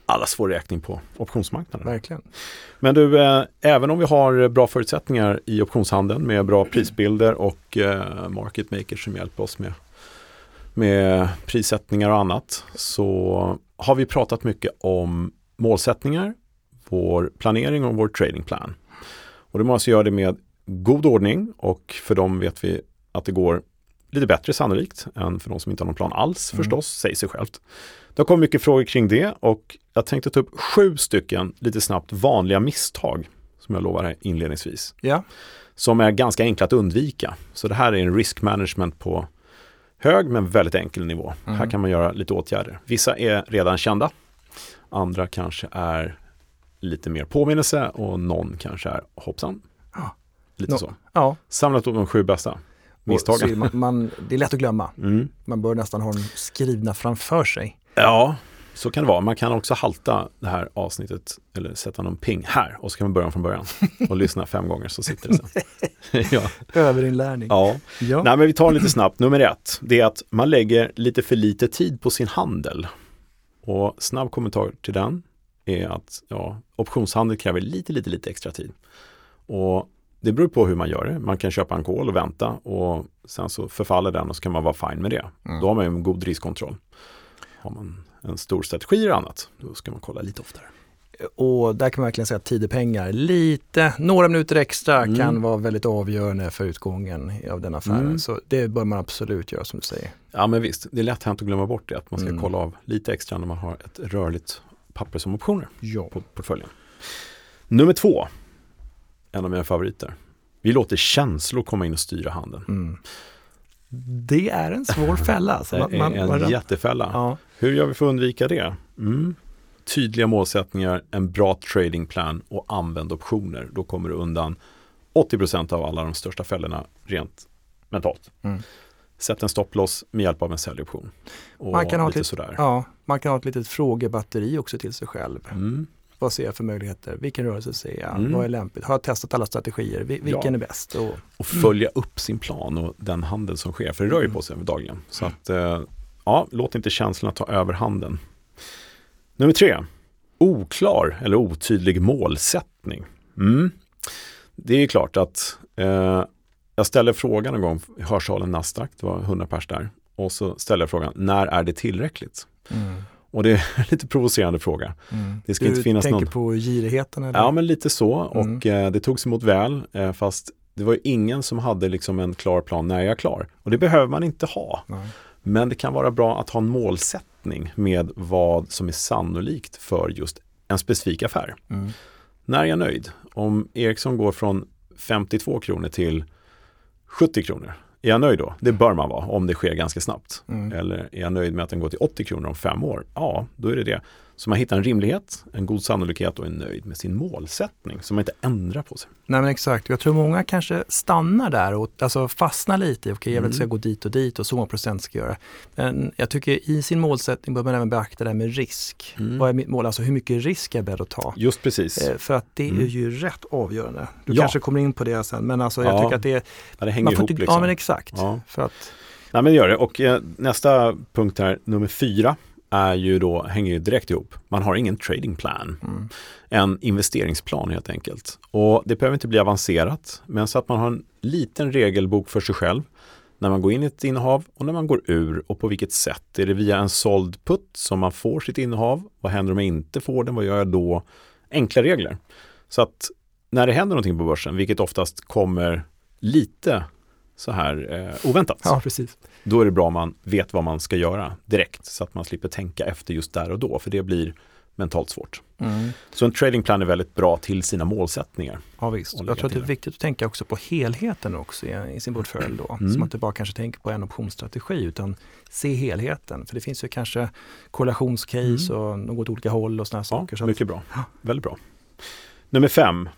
allas vår räkning på optionsmarknaden. Verkligen. Men du, eh, även om vi har bra förutsättningar i optionshandeln med bra prisbilder och eh, market makers som hjälper oss med, med prissättningar och annat så har vi pratat mycket om målsättningar, vår planering och vår tradingplan. Och det måste göra det med god ordning och för dem vet vi att det går lite bättre sannolikt än för de som inte har någon plan alls mm. förstås, säger sig självt. Det har kommit mycket frågor kring det och jag tänkte ta upp sju stycken lite snabbt vanliga misstag som jag lovar här inledningsvis. Ja. Som är ganska enkla att undvika. Så det här är en risk management på hög men väldigt enkel nivå. Mm. Här kan man göra lite åtgärder. Vissa är redan kända. Andra kanske är lite mer påminnelse och någon kanske är hoppsan. Ja. Lite no, så. Ja. Samlat upp de sju bästa misstagen. Man, man, det är lätt att glömma. Mm. Man bör nästan ha dem skrivna framför sig. Ja, så kan det vara. Man kan också halta det här avsnittet eller sätta någon ping här och så kan man börja från början och lyssna fem gånger så sitter det sen. ja. Överinlärning. Ja. ja. Nej, men vi tar lite snabbt. Nummer ett, det är att man lägger lite för lite tid på sin handel. Och snabb kommentar till den är att ja, optionshandel kräver lite, lite, lite extra tid. Och det beror på hur man gör det. Man kan köpa en kol och vänta och sen så förfaller den och så kan man vara fine med det. Mm. Då har man en god riskkontroll. Har man en stor strategi eller annat, då ska man kolla lite oftare. Och där kan man verkligen säga att tid är pengar. Lite, några minuter extra mm. kan vara väldigt avgörande för utgången av den affären. Mm. Så det bör man absolut göra som du säger. Ja men visst, det är lätt hänt att glömma bort det. Att man ska mm. kolla av lite extra när man har ett rörligt papper som optioner ja. på portföljen. Nummer två, en av mina favoriter. Vi låter känslor komma in och styra handeln. Mm. Det är en svår fälla. Alltså. det är en man, jättefälla. Ja. Hur gör vi för att undvika det? Mm. Tydliga målsättningar, en bra tradingplan och använd optioner. Då kommer du undan 80% av alla de största fällorna rent mentalt. Mm. Sätt en stopploss med hjälp av en säljoption. man, kan ha lite sådär. Ja, man kan ha ett litet frågebatteri också till sig själv. Mm. Vad ser jag för möjligheter? Vilken rörelse ser jag? Mm. Vad är lämpligt? Har jag testat alla strategier? Vilken ja. är bäst? Och, och följa mm. upp sin plan och den handel som sker, för det rör ju på sig dagligen. Så att, eh, ja, låt inte känslorna ta över handen. Nummer tre, oklar eller otydlig målsättning. Mm. Det är klart att eh, jag ställde frågan en gång i hörsalen Nasdaq, det var 100 pers där. Och så ställde jag frågan, när är det tillräckligt? Mm. Och det är en lite provocerande fråga. Mm. Det ska du inte finnas tänker någon... på girigheten? Eller? Ja, men lite så. Mm. Och eh, det togs emot väl, eh, fast det var ingen som hade liksom en klar plan när jag är klar. Och det behöver man inte ha. Nej. Men det kan vara bra att ha en målsättning med vad som är sannolikt för just en specifik affär. Mm. När är jag nöjd? Om Ericsson går från 52 kronor till 70 kronor, är jag nöjd då? Det bör man vara om det sker ganska snabbt. Mm. Eller är jag nöjd med att den går till 80 kronor om fem år? Ja, då är det det. Så man hittar en rimlighet, en god sannolikhet och är nöjd med sin målsättning. Så man inte ändrar på sig. Nej men exakt, jag tror många kanske stannar där och alltså fastnar lite. Okej, okay, jag vill mm. ska gå dit och dit och så många procent ska jag göra. Men jag tycker i sin målsättning bör man även beakta det här med risk. Mm. Vad är mitt mål? Alltså hur mycket risk är jag beredd att ta? Just precis. Eh, för att det mm. är ju rätt avgörande. Du ja. kanske kommer in på det sen, men alltså jag ja. tycker att det, ja, det hänger ihop. Inte, liksom. Ja, men exakt. Ja. För att, Nej men det gör det. Och eh, nästa punkt här, nummer fyra är ju då, hänger ju direkt ihop. Man har ingen trading plan. Mm. En investeringsplan helt enkelt. Och det behöver inte bli avancerat, men så att man har en liten regelbok för sig själv när man går in i ett innehav och när man går ur och på vilket sätt. Är det via en såld putt som man får sitt innehav? Vad händer om jag inte får den? Vad gör jag då? Enkla regler. Så att när det händer någonting på börsen, vilket oftast kommer lite så här eh, oväntat. Ja, precis. Då är det bra om man vet vad man ska göra direkt så att man slipper tänka efter just där och då för det blir mentalt svårt. Mm. Så en tradingplan är väldigt bra till sina målsättningar. Ja visst, jag tror att det är viktigt att tänka också på helheten också i, i sin portfölj då. Mm. Så man inte bara kanske tänker på en optionsstrategi utan se helheten. För det finns ju kanske korrelationscase mm. och något olika håll och sådana ja, saker. Så mycket att, bra, väldigt bra. Nummer fem,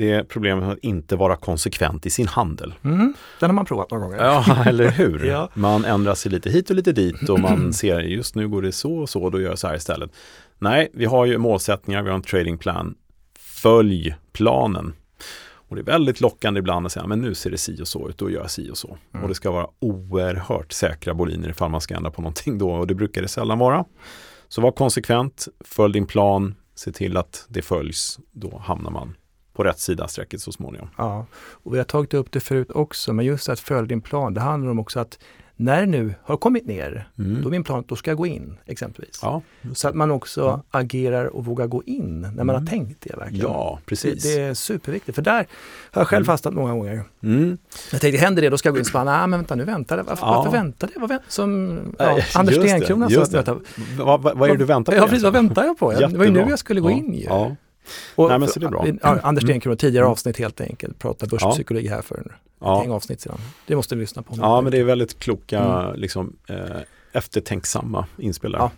det är problemet att inte vara konsekvent i sin handel. Mm, den har man provat några gånger. Ja, eller hur? ja. Man ändrar sig lite hit och lite dit och man ser just nu går det så och så, då gör jag så här istället. Nej, vi har ju målsättningar, vi har en tradingplan. Följ planen. Och det är väldigt lockande ibland att säga, men nu ser det si och så ut, då gör jag si och så. Mm. Och det ska vara oerhört säkra boliner ifall man ska ändra på någonting då, och det brukar det sällan vara. Så var konsekvent, följ din plan, se till att det följs, då hamnar man på rätt sida strecket så småningom. Ja, och vi har tagit upp det förut också, men just att följa din plan, det handlar om också att när det nu har kommit ner, mm. då är min plan att då ska jag gå in exempelvis. Ja, så att man också ja. agerar och vågar gå in när man mm. har tänkt det. verkligen. Ja, precis. Det, det, är superviktigt, för där har jag själv mm. fastnat många gånger. Mm. Jag tänkte, händer det då ska jag gå in och bara, nej men vänta nu väntar det. Varför, ja. varför väntar det? Vad, som ja, Anders Stenkrona sa. Vad, vad, vad är det du väntar på? Ja, precis, vad väntar jag på? Det var ju nu jag skulle gå in ju. Och, Nej, men så det är bra. Anders mm. Stenkrona, tidigare mm. avsnitt helt enkelt, pratade börspsykologi här för ett ja. avsnitt sedan. Det måste ni lyssna på. Ja, men det är väldigt kloka, mm. liksom, eh, eftertänksamma inspelare. Ja.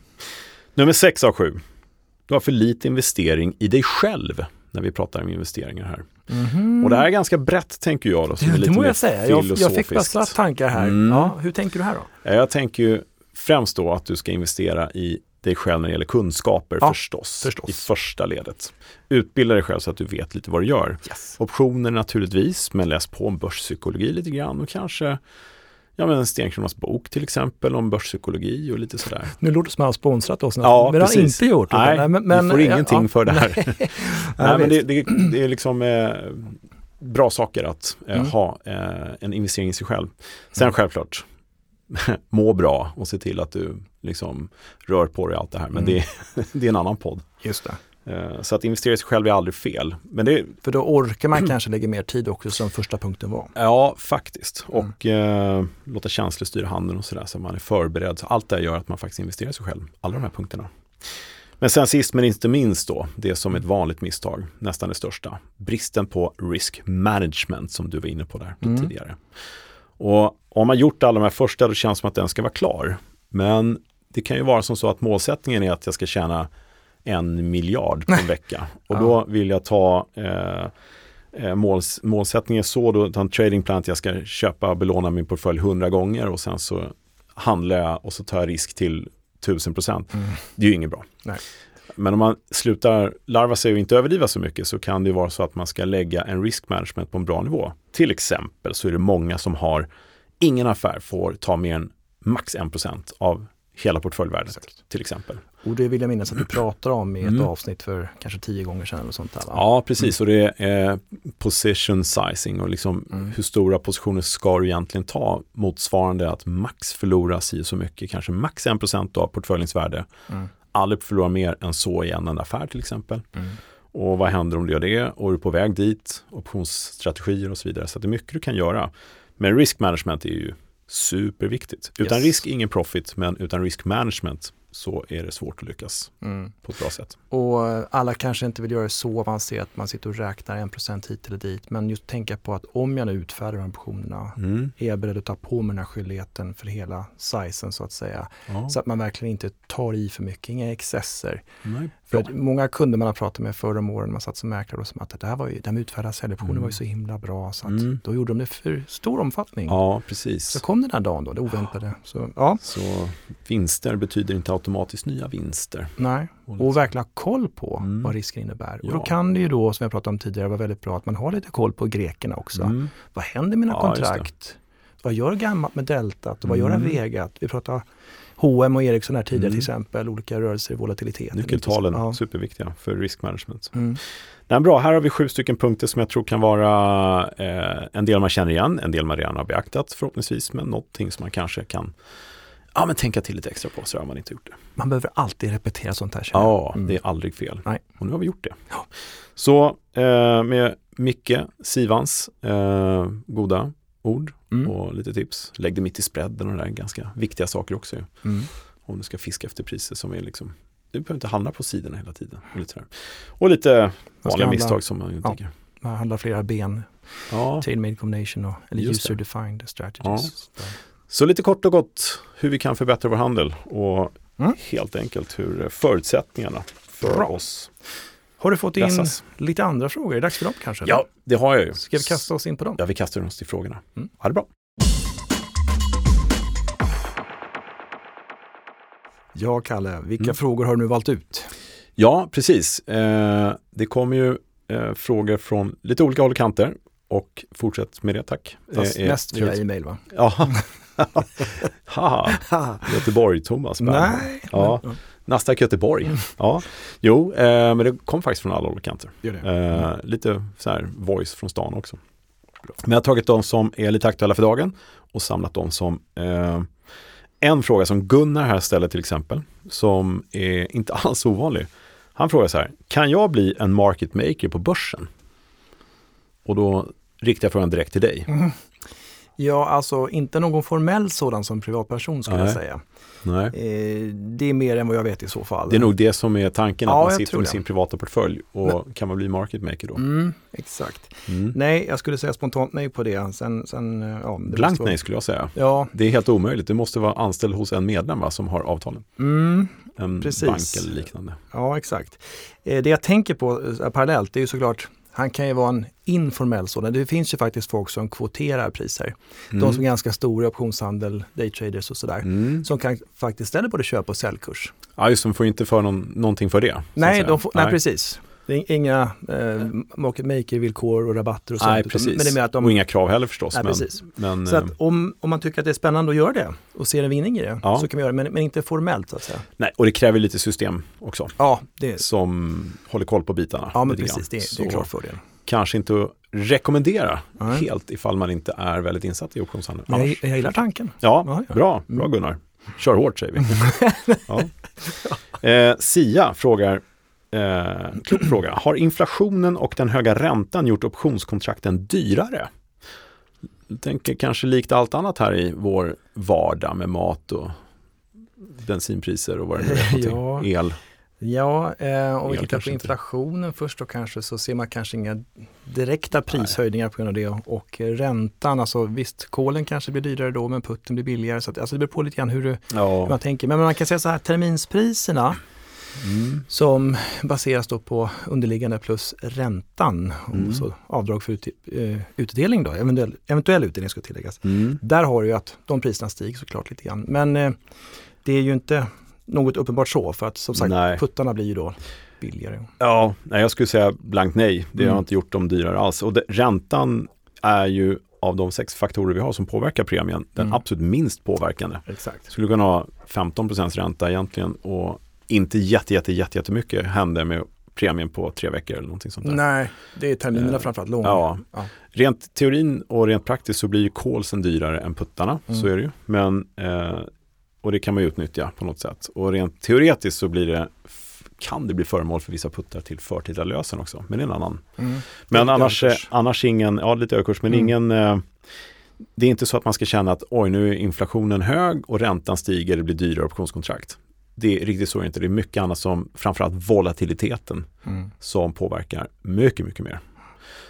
Nummer 6 av 7. Du har för lite investering i dig själv när vi pratar om investeringar här. Mm. Och det här är ganska brett tänker jag. Då, som det, är lite det må jag säga. Jag, jag fick massa tankar här. Mm. Ja, hur tänker du här då? Jag tänker ju främst då att du ska investera i dig själv när det gäller kunskaper ja, förstås, förstås, i första ledet. Utbilda dig själv så att du vet lite vad du gör. Yes. Optioner naturligtvis, men läs på om börspsykologi lite grann och kanske Ja men Stenkronas bok till exempel om börspsykologi och lite sådär. Nu låter det som att han sponsrat oss nästan, ja, men precis. har inte gjort det. Nej, men, men, vi får ingenting ja, för det här. Nej, nej men det, det, det, är liksom eh, bra saker att eh, mm. ha eh, en investering i sig själv. Sen mm. självklart, må bra och se till att du liksom rör på dig allt det här. Men mm. det, det är en annan podd. Just det. Eh, så att investera i sig själv är aldrig fel. Men det... För då orkar man kanske lägga mer tid också som första punkten var. Ja, faktiskt. Mm. Och eh, låta känslor styra handen och sådär så man är förberedd. Så allt det gör att man faktiskt investerar i sig själv. Alla de här punkterna. Men sen sist men inte minst då, det som är ett vanligt misstag, nästan det största. Bristen på risk management som du var inne på där mm. tidigare. Och om man gjort alla de här första, då känns det som att den ska vara klar. Men det kan ju vara som så att målsättningen är att jag ska tjäna en miljard på en vecka. Och då vill jag ta eh, eh, måls, målsättningen så då, en tradingplan att jag ska köpa och belåna min portfölj hundra gånger och sen så handlar jag och så tar jag risk till tusen procent. Mm. Det är ju inget bra. Nej. Men om man slutar larva sig och inte överdriva så mycket så kan det vara så att man ska lägga en risk management på en bra nivå. Till exempel så är det många som har ingen affär får ta mer än max 1% av hela portföljvärdet Exakt. till exempel. Och det vill jag minnas att du pratar om i ett mm. avsnitt för kanske tio gånger sedan. Eller sånt där, va? Ja, precis. Mm. Och det är position sizing och liksom mm. hur stora positioner ska du egentligen ta motsvarande att max förlora si så mycket, kanske max 1% av portföljens värde. Aldrig förlora mer än så i en affär till exempel. Mm. Och vad händer om du gör det? Och är du på väg dit? Optionsstrategier och så vidare. Så det är mycket du kan göra. Men risk management är ju superviktigt. Utan yes. risk ingen profit, men utan risk management så är det svårt att lyckas mm. på ett bra sätt. Och eh, alla kanske inte vill göra det så avancerat, man sitter och räknar en procent hit eller dit. Men just tänka på att om jag nu utfärdar de optionerna, mm. är jag beredd att ta på mig den här skyldigheten för hela sizen så att säga. Ja. Så att man verkligen inte tar i för mycket, inga excesser. Nej, för många kunder man har pratat med förra om åren, man satt som mäklare och som att det här var ju, de utfärdade säljoptioner mm. var ju så himla bra så att mm. då gjorde de det för stor omfattning. Ja, precis. Så kom den här dagen då, det oväntade. Så, ja. så vinster betyder inte automatiskt nya vinster. Nej, och verkligen ha koll på mm. vad risken innebär. Ja. Och då kan det ju då, som jag pratade om tidigare, vara väldigt bra att man har lite koll på grekerna också. Mm. Vad händer med mina ja, kontrakt? Vad gör gammalt med deltat och vad gör mm. Avegat? Vi pratar H&M och Ericsson här tidigare mm. till exempel, olika rörelser i volatilitet. Nyckeltalen, ja. superviktiga för risk management. Mm. Nej, bra, här har vi sju stycken punkter som jag tror kan vara eh, en del man känner igen, en del man redan har beaktat förhoppningsvis, men någonting som man kanske kan ja, men tänka till lite extra på så har man inte gjort det. Man behöver alltid repetera sånt här. Ja, mm. det är aldrig fel. Nej. Och nu har vi gjort det. Ja. Så eh, med Micke Sivans eh, goda ord mm. och lite tips. Lägg det mitt i spreaden och det där ganska viktiga saker också. Mm. Om du ska fiska efter priser som är liksom du behöver inte handla på sidorna hela tiden. Och lite, och lite vanliga misstag som man ju ja. Man handlar flera ben. Ja. Tailmade combination och, eller user defined strategies. Ja. Så lite kort och gott hur vi kan förbättra vår handel och mm. helt enkelt hur förutsättningarna för Bra. oss har du fått in pressas. lite andra frågor? Är det dags för dem kanske? Ja, det har jag ju. Ska vi kasta oss in på dem? Ja, vi kastar oss till frågorna. Mm. Ha det bra. Ja, Kalle, vilka mm. frågor har du nu valt ut? Ja, precis. Eh, det kommer ju eh, frågor från lite olika håll och kanter och fortsätt med det, tack. Fast eh, mest via e-mail va? Ja. Haha, Göteborg, Thomas. Nej. Ja. Men, Nasdaq Göteborg. Mm. Ja. Jo, eh, men det kom faktiskt från alla håll och kanter. Eh, lite så här voice från stan också. Men jag har tagit de som är lite aktuella för dagen och samlat de som eh, en fråga som Gunnar här ställer till exempel, som är inte alls ovanlig. Han frågar så här, kan jag bli en market maker på börsen? Och då riktar jag frågan direkt till dig. Mm. Ja, alltså inte någon formell sådan som privatperson skulle Nej. jag säga. Nej. Eh, det är mer än vad jag vet i så fall. Det är nog det som är tanken, att ja, man sitter med sin privata portfölj och Men, kan man bli market maker då? Mm, exakt. Mm. Nej, jag skulle säga spontant nej på det. Sen, sen, ja, det Blankt nej skulle jag säga. Ja. Det är helt omöjligt. Du måste vara anställd hos en medlem va, som har avtalen. Mm, en precis. bank eller liknande. Ja, exakt. Eh, det jag tänker på eh, parallellt, det är ju såklart han kan ju vara en informell sådan. Det finns ju faktiskt folk som kvoterar priser. Mm. De som är ganska stora i optionshandel, daytraders och sådär. Mm. Som kan faktiskt ställa både köp och säljkurs. Ja just de får inte för någon, någonting för det. Nej, de får, nej. nej, precis. Det är inga eh, market maker-villkor och rabatter och sånt. Nej, precis. Men det är med att de... Och inga krav heller förstås. Nej, men, precis. Men, så att eh, om, om man tycker att det är spännande att göra det och ser en vinning i det ja. så kan vi göra det, men, men inte formellt så att säga. Nej, och det kräver lite system också. Ja, det... Som håller koll på bitarna. Ja, men precis. Det, det är klart fördel kanske inte att rekommendera Nej. helt ifall man inte är väldigt insatt i optionshandel. Jag, jag gillar tanken. Ja, ja, ja. bra, bra mm. Gunnar. Kör hårt säger vi. ja. eh, Sia frågar, eh, klok fråga, har inflationen och den höga räntan gjort optionskontrakten dyrare? Jag tänker kanske likt allt annat här i vår vardag med mat och bensinpriser och vad det nu är. ja. El. Ja, eh, om vi tittar på inflationen inte. först då kanske så ser man kanske inga direkta prishöjningar på grund av det. Och räntan, alltså visst, kolen kanske blir dyrare då men putten blir billigare. Så att, alltså det beror på lite grann hur, du, ja. hur man tänker. Men man kan säga så här, terminspriserna Mm. som baseras då på underliggande plus räntan. Mm. Och så avdrag för ut, uh, utdelning då, eventuell, eventuell utdelning ska tilläggas. Mm. Där har du ju att de priserna stiger såklart lite grann. Men uh, det är ju inte något uppenbart så, för att som sagt nej. puttarna blir ju då billigare. Ja, nej, jag skulle säga blankt nej. Det mm. har inte gjort dem dyrare alls. Och det, räntan är ju av de sex faktorer vi har som påverkar premien, den mm. absolut minst påverkande. Exakt. Skulle kunna ha 15% ränta egentligen och inte jätte, jätte, jätte, jättemycket händer med premien på tre veckor eller någonting sånt där. Nej, det är terminerna eh, framförallt, långa. Ja. ja. Rent teorin och rent praktiskt så blir ju kolsen dyrare än puttarna, mm. så är det ju. Men, eh, och det kan man ju utnyttja på något sätt. Och rent teoretiskt så blir det kan det bli föremål för vissa puttar till förtida lösen också, men det är en annan. Mm. Men annars, annars ingen, ja lite överkurs, men mm. ingen eh, det är inte så att man ska känna att oj nu är inflationen hög och räntan stiger, det blir dyrare optionskontrakt. Det är riktigt så inte. Det är mycket annat som, framförallt volatiliteten, mm. som påverkar mycket, mycket mer.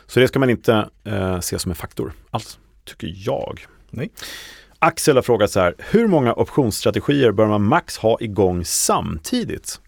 Så det ska man inte eh, se som en faktor alls, tycker jag. Nej. Axel har frågat så här, hur många optionsstrategier bör man max ha igång samtidigt?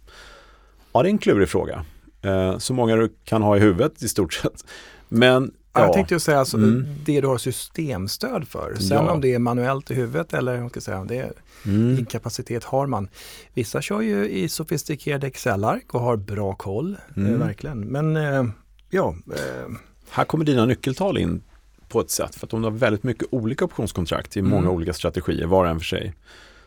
Ja, det är en klurig fråga. Eh, så många du kan ha i huvudet i stort sett. Men Ja. Jag tänkte ju säga alltså, mm. det du har systemstöd för. Sen ja. om det är manuellt i huvudet eller vad ska säga, det mm. inkapacitet har man. Vissa kör ju i sofistikerade Excel-ark och har bra koll, eh, mm. verkligen. Men eh, ja. Eh. Här kommer dina nyckeltal in på ett sätt. För att om du har väldigt mycket olika optionskontrakt i många mm. olika strategier, var och en för sig,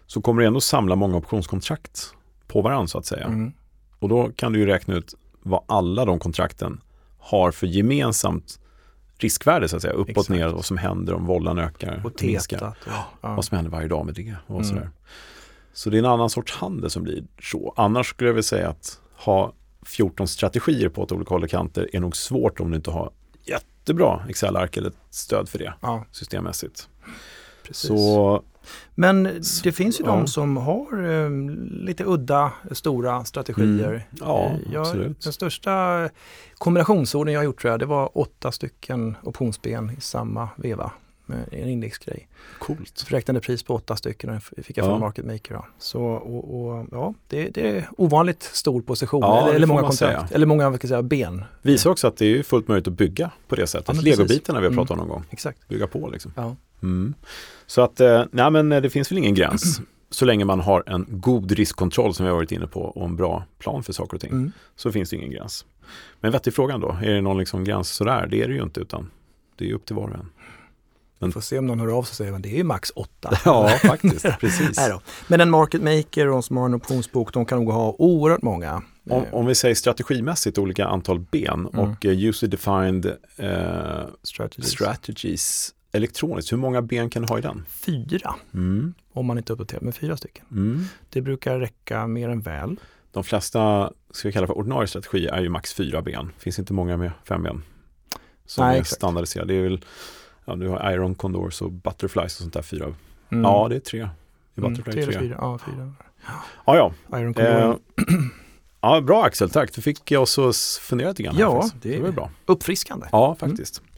så kommer du ändå samla många optionskontrakt på varandra så att säga. Mm. Och då kan du ju räkna ut vad alla de kontrakten har för gemensamt riskvärde så att säga, uppåt Exakt. ner, vad som händer om vållan ökar. Och minskar. Och, ja. Vad som händer varje dag med det och mm. sådär. Så det är en annan sorts handel som blir så. Annars skulle jag vilja säga att ha 14 strategier på åt olika håll och kanter är nog svårt om du inte har jättebra Excel-ark eller ett stöd för det ja. systemmässigt. Precis. Så men det finns ju ja. de som har eh, lite udda, stora strategier. Mm. Ja, eh, jag, absolut. Den största kombinationsorden jag har gjort tror jag, det var åtta stycken optionsben i samma veva med en indexgrej. Coolt. Räknade pris på åtta stycken och fick jag från Market Maker. Då. Så, och, och, ja, det, det, är ovanligt stor position, ja, eller, eller många kontrakt, eller många säga, ben. Visar också att det är fullt möjligt att bygga på det sättet. Ja, Legobitarna vi har pratat om någon gång. Exakt. Bygga på liksom. Ja. Mm. Så att, eh, nej men eh, det finns väl ingen gräns. Så länge man har en god riskkontroll som vi har varit inne på och en bra plan för saker och ting. Mm. Så finns det ingen gräns. Men vettig frågan då, är det någon liksom gräns sådär? Det är det ju inte utan det är upp till var och en. Men... Får se om någon hör av sig och säger att det är ju max 8. ja, faktiskt. Precis. Men en market maker och de som har en optionsbok, de kan nog ha oerhört många. Om, om vi säger strategimässigt olika antal ben mm. och uh, user defined uh, strategies. strategies elektroniskt, hur många ben kan du ha i den? Fyra, mm. om man inte uppdaterar med fyra stycken. Mm. Det brukar räcka mer än väl. De flesta, ska vi kalla för ordinarie strategier, är ju max fyra ben. Finns inte många med fem ben. Som Nej, är standardiserade. Det är väl, ja, du har Iron Condors och Butterflies och sånt där fyra. Mm. Ja, det är tre. I mm, Butterfly mm, tre, fyra. Ja, fyra. Ja, ja. Iron Condor. Eh, ja, bra Axel, tack. Du fick oss att fundera lite grann. Ja, här, det, det var bra. Uppfriskande. Ja, faktiskt. Mm.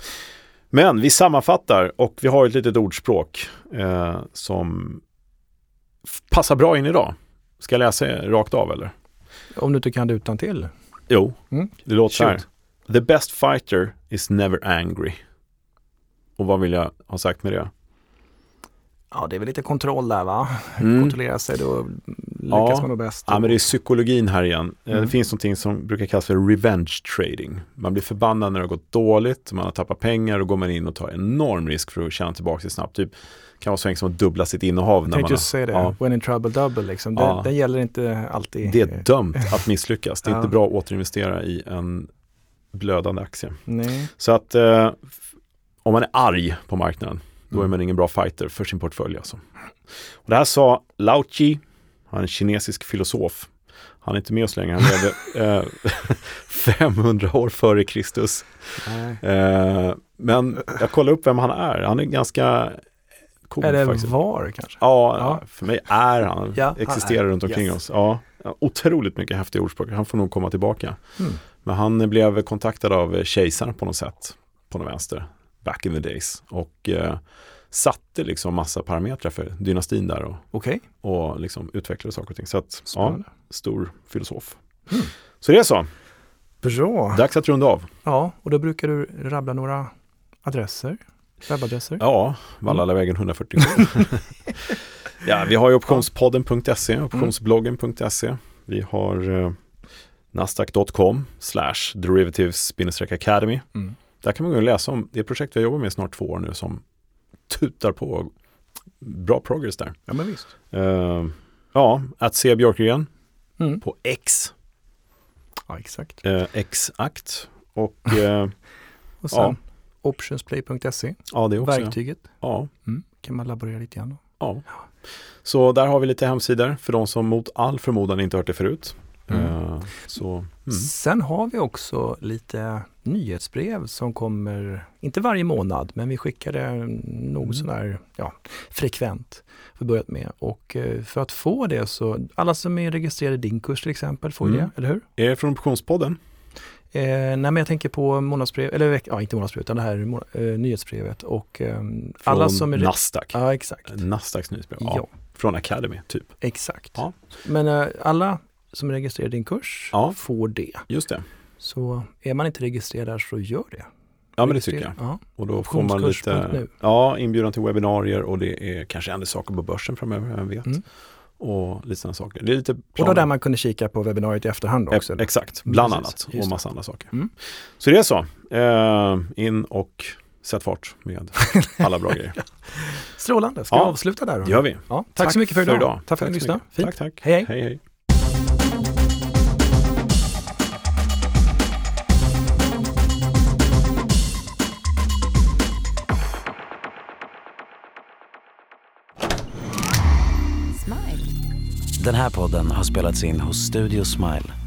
Men vi sammanfattar och vi har ett litet ordspråk eh, som passar bra in idag. Ska jag läsa rakt av eller? Om du inte kan det utan till. Jo, mm. det låter så här. The best fighter is never angry. Och vad vill jag ha sagt med det? Ja, det är väl lite kontroll där va? Mm. Kontrollera sig, då lyckas ja. man nog bäst. Ja, men det är psykologin här igen. Eh, mm. Det finns någonting som brukar kallas för revenge trading. Man blir förbannad när det har gått dåligt, man har tappat pengar och går man in och tar enorm risk för att tjäna tillbaka det snabbt. Typ kan vara så enkelt som att dubbla sitt innehav. Jag tänkte just säga det, ja. when in trouble double liksom. Det, ja. Den gäller inte alltid. Det är dömt att misslyckas. Det är ja. inte bra att återinvestera i en blödande aktie. Nej. Så att eh, om man är arg på marknaden då är man ingen bra fighter för sin portfölj alltså. Och det här sa Lao Chi, han är en kinesisk filosof. Han är inte med oss längre, han levde eh, 500 år före Kristus. Eh, men jag kollar upp vem han är, han är ganska cool Är det faktiskt. var kanske? Ja, ja, för mig är han, ja, existerar han runt omkring yes. oss. Ja, otroligt mycket häftiga ordspråk, han får nog komma tillbaka. Mm. Men han blev kontaktad av kejsaren på något sätt, på något vänster back in the days. Och eh, satte liksom massa parametrar för dynastin där och, okay. och liksom utvecklade saker och ting. Så att, ja, stor filosof. Mm. Så det är så. Bra. Dags att runda av. Ja, och då brukar du rabbla några adresser. Webbadresser? Ja, Vallalavägen 147. ja, vi har ju optionspodden.se, mm. optionsbloggen.se. Vi har eh, nasdaq.com slash derivatives academy. Mm. Där kan man gå och läsa om det projekt vi har jobbat med i snart två år nu som tutar på bra progress där. Ja, men visst. Uh, ja, att se Björkgren mm. på X. Ja, exakt. Uh, X-akt och, uh, och sen ja. optionsplay.se. Ja, det också. Verktyget. Ja. Mm. Kan man laborera lite grann. Ja. Så där har vi lite hemsidor för de som mot all förmodan inte hört det förut. Mm. Så, mm. Sen har vi också lite nyhetsbrev som kommer, inte varje månad, men vi skickar det nog mm. sådär ja, frekvent. För börjat med. Och uh, för att få det så, alla som är registrerade i din kurs till exempel får mm. det, eller hur? Är det från Optionspodden? Eh, nej men jag tänker på månadsbrev, eller ja, inte månadsbrev utan det här eh, nyhetsbrevet och eh, alla som är... Nasdaq? Ja exakt. Nasdaqs nyhetsbrev? Ja. ja. Från Academy typ? Exakt. Ja. Men eh, alla som är registrerade i din kurs ja. får det. Just det. Så är man inte registrerad så gör det. Ja men det tycker jag. Ja. Och då får man lite ja, inbjudan till webbinarier och det är kanske händer saker på börsen framöver, vem vet. Mm. Och lite sådana saker. Det är lite och då där man kunde kika på webbinariet i efterhand också? E exakt, bland Precis. annat och massa andra saker. Mm. Så det är så. Uh, in och sätt fart med alla bra grejer. Strålande, ska ja. vi avsluta där? Det gör vi. Ja, tack, tack, så mycket för idag. För idag. Tack för att ni lyssnade. Tack, tack. hej. hej, hej. Den här podden har spelats in hos Studio Smile.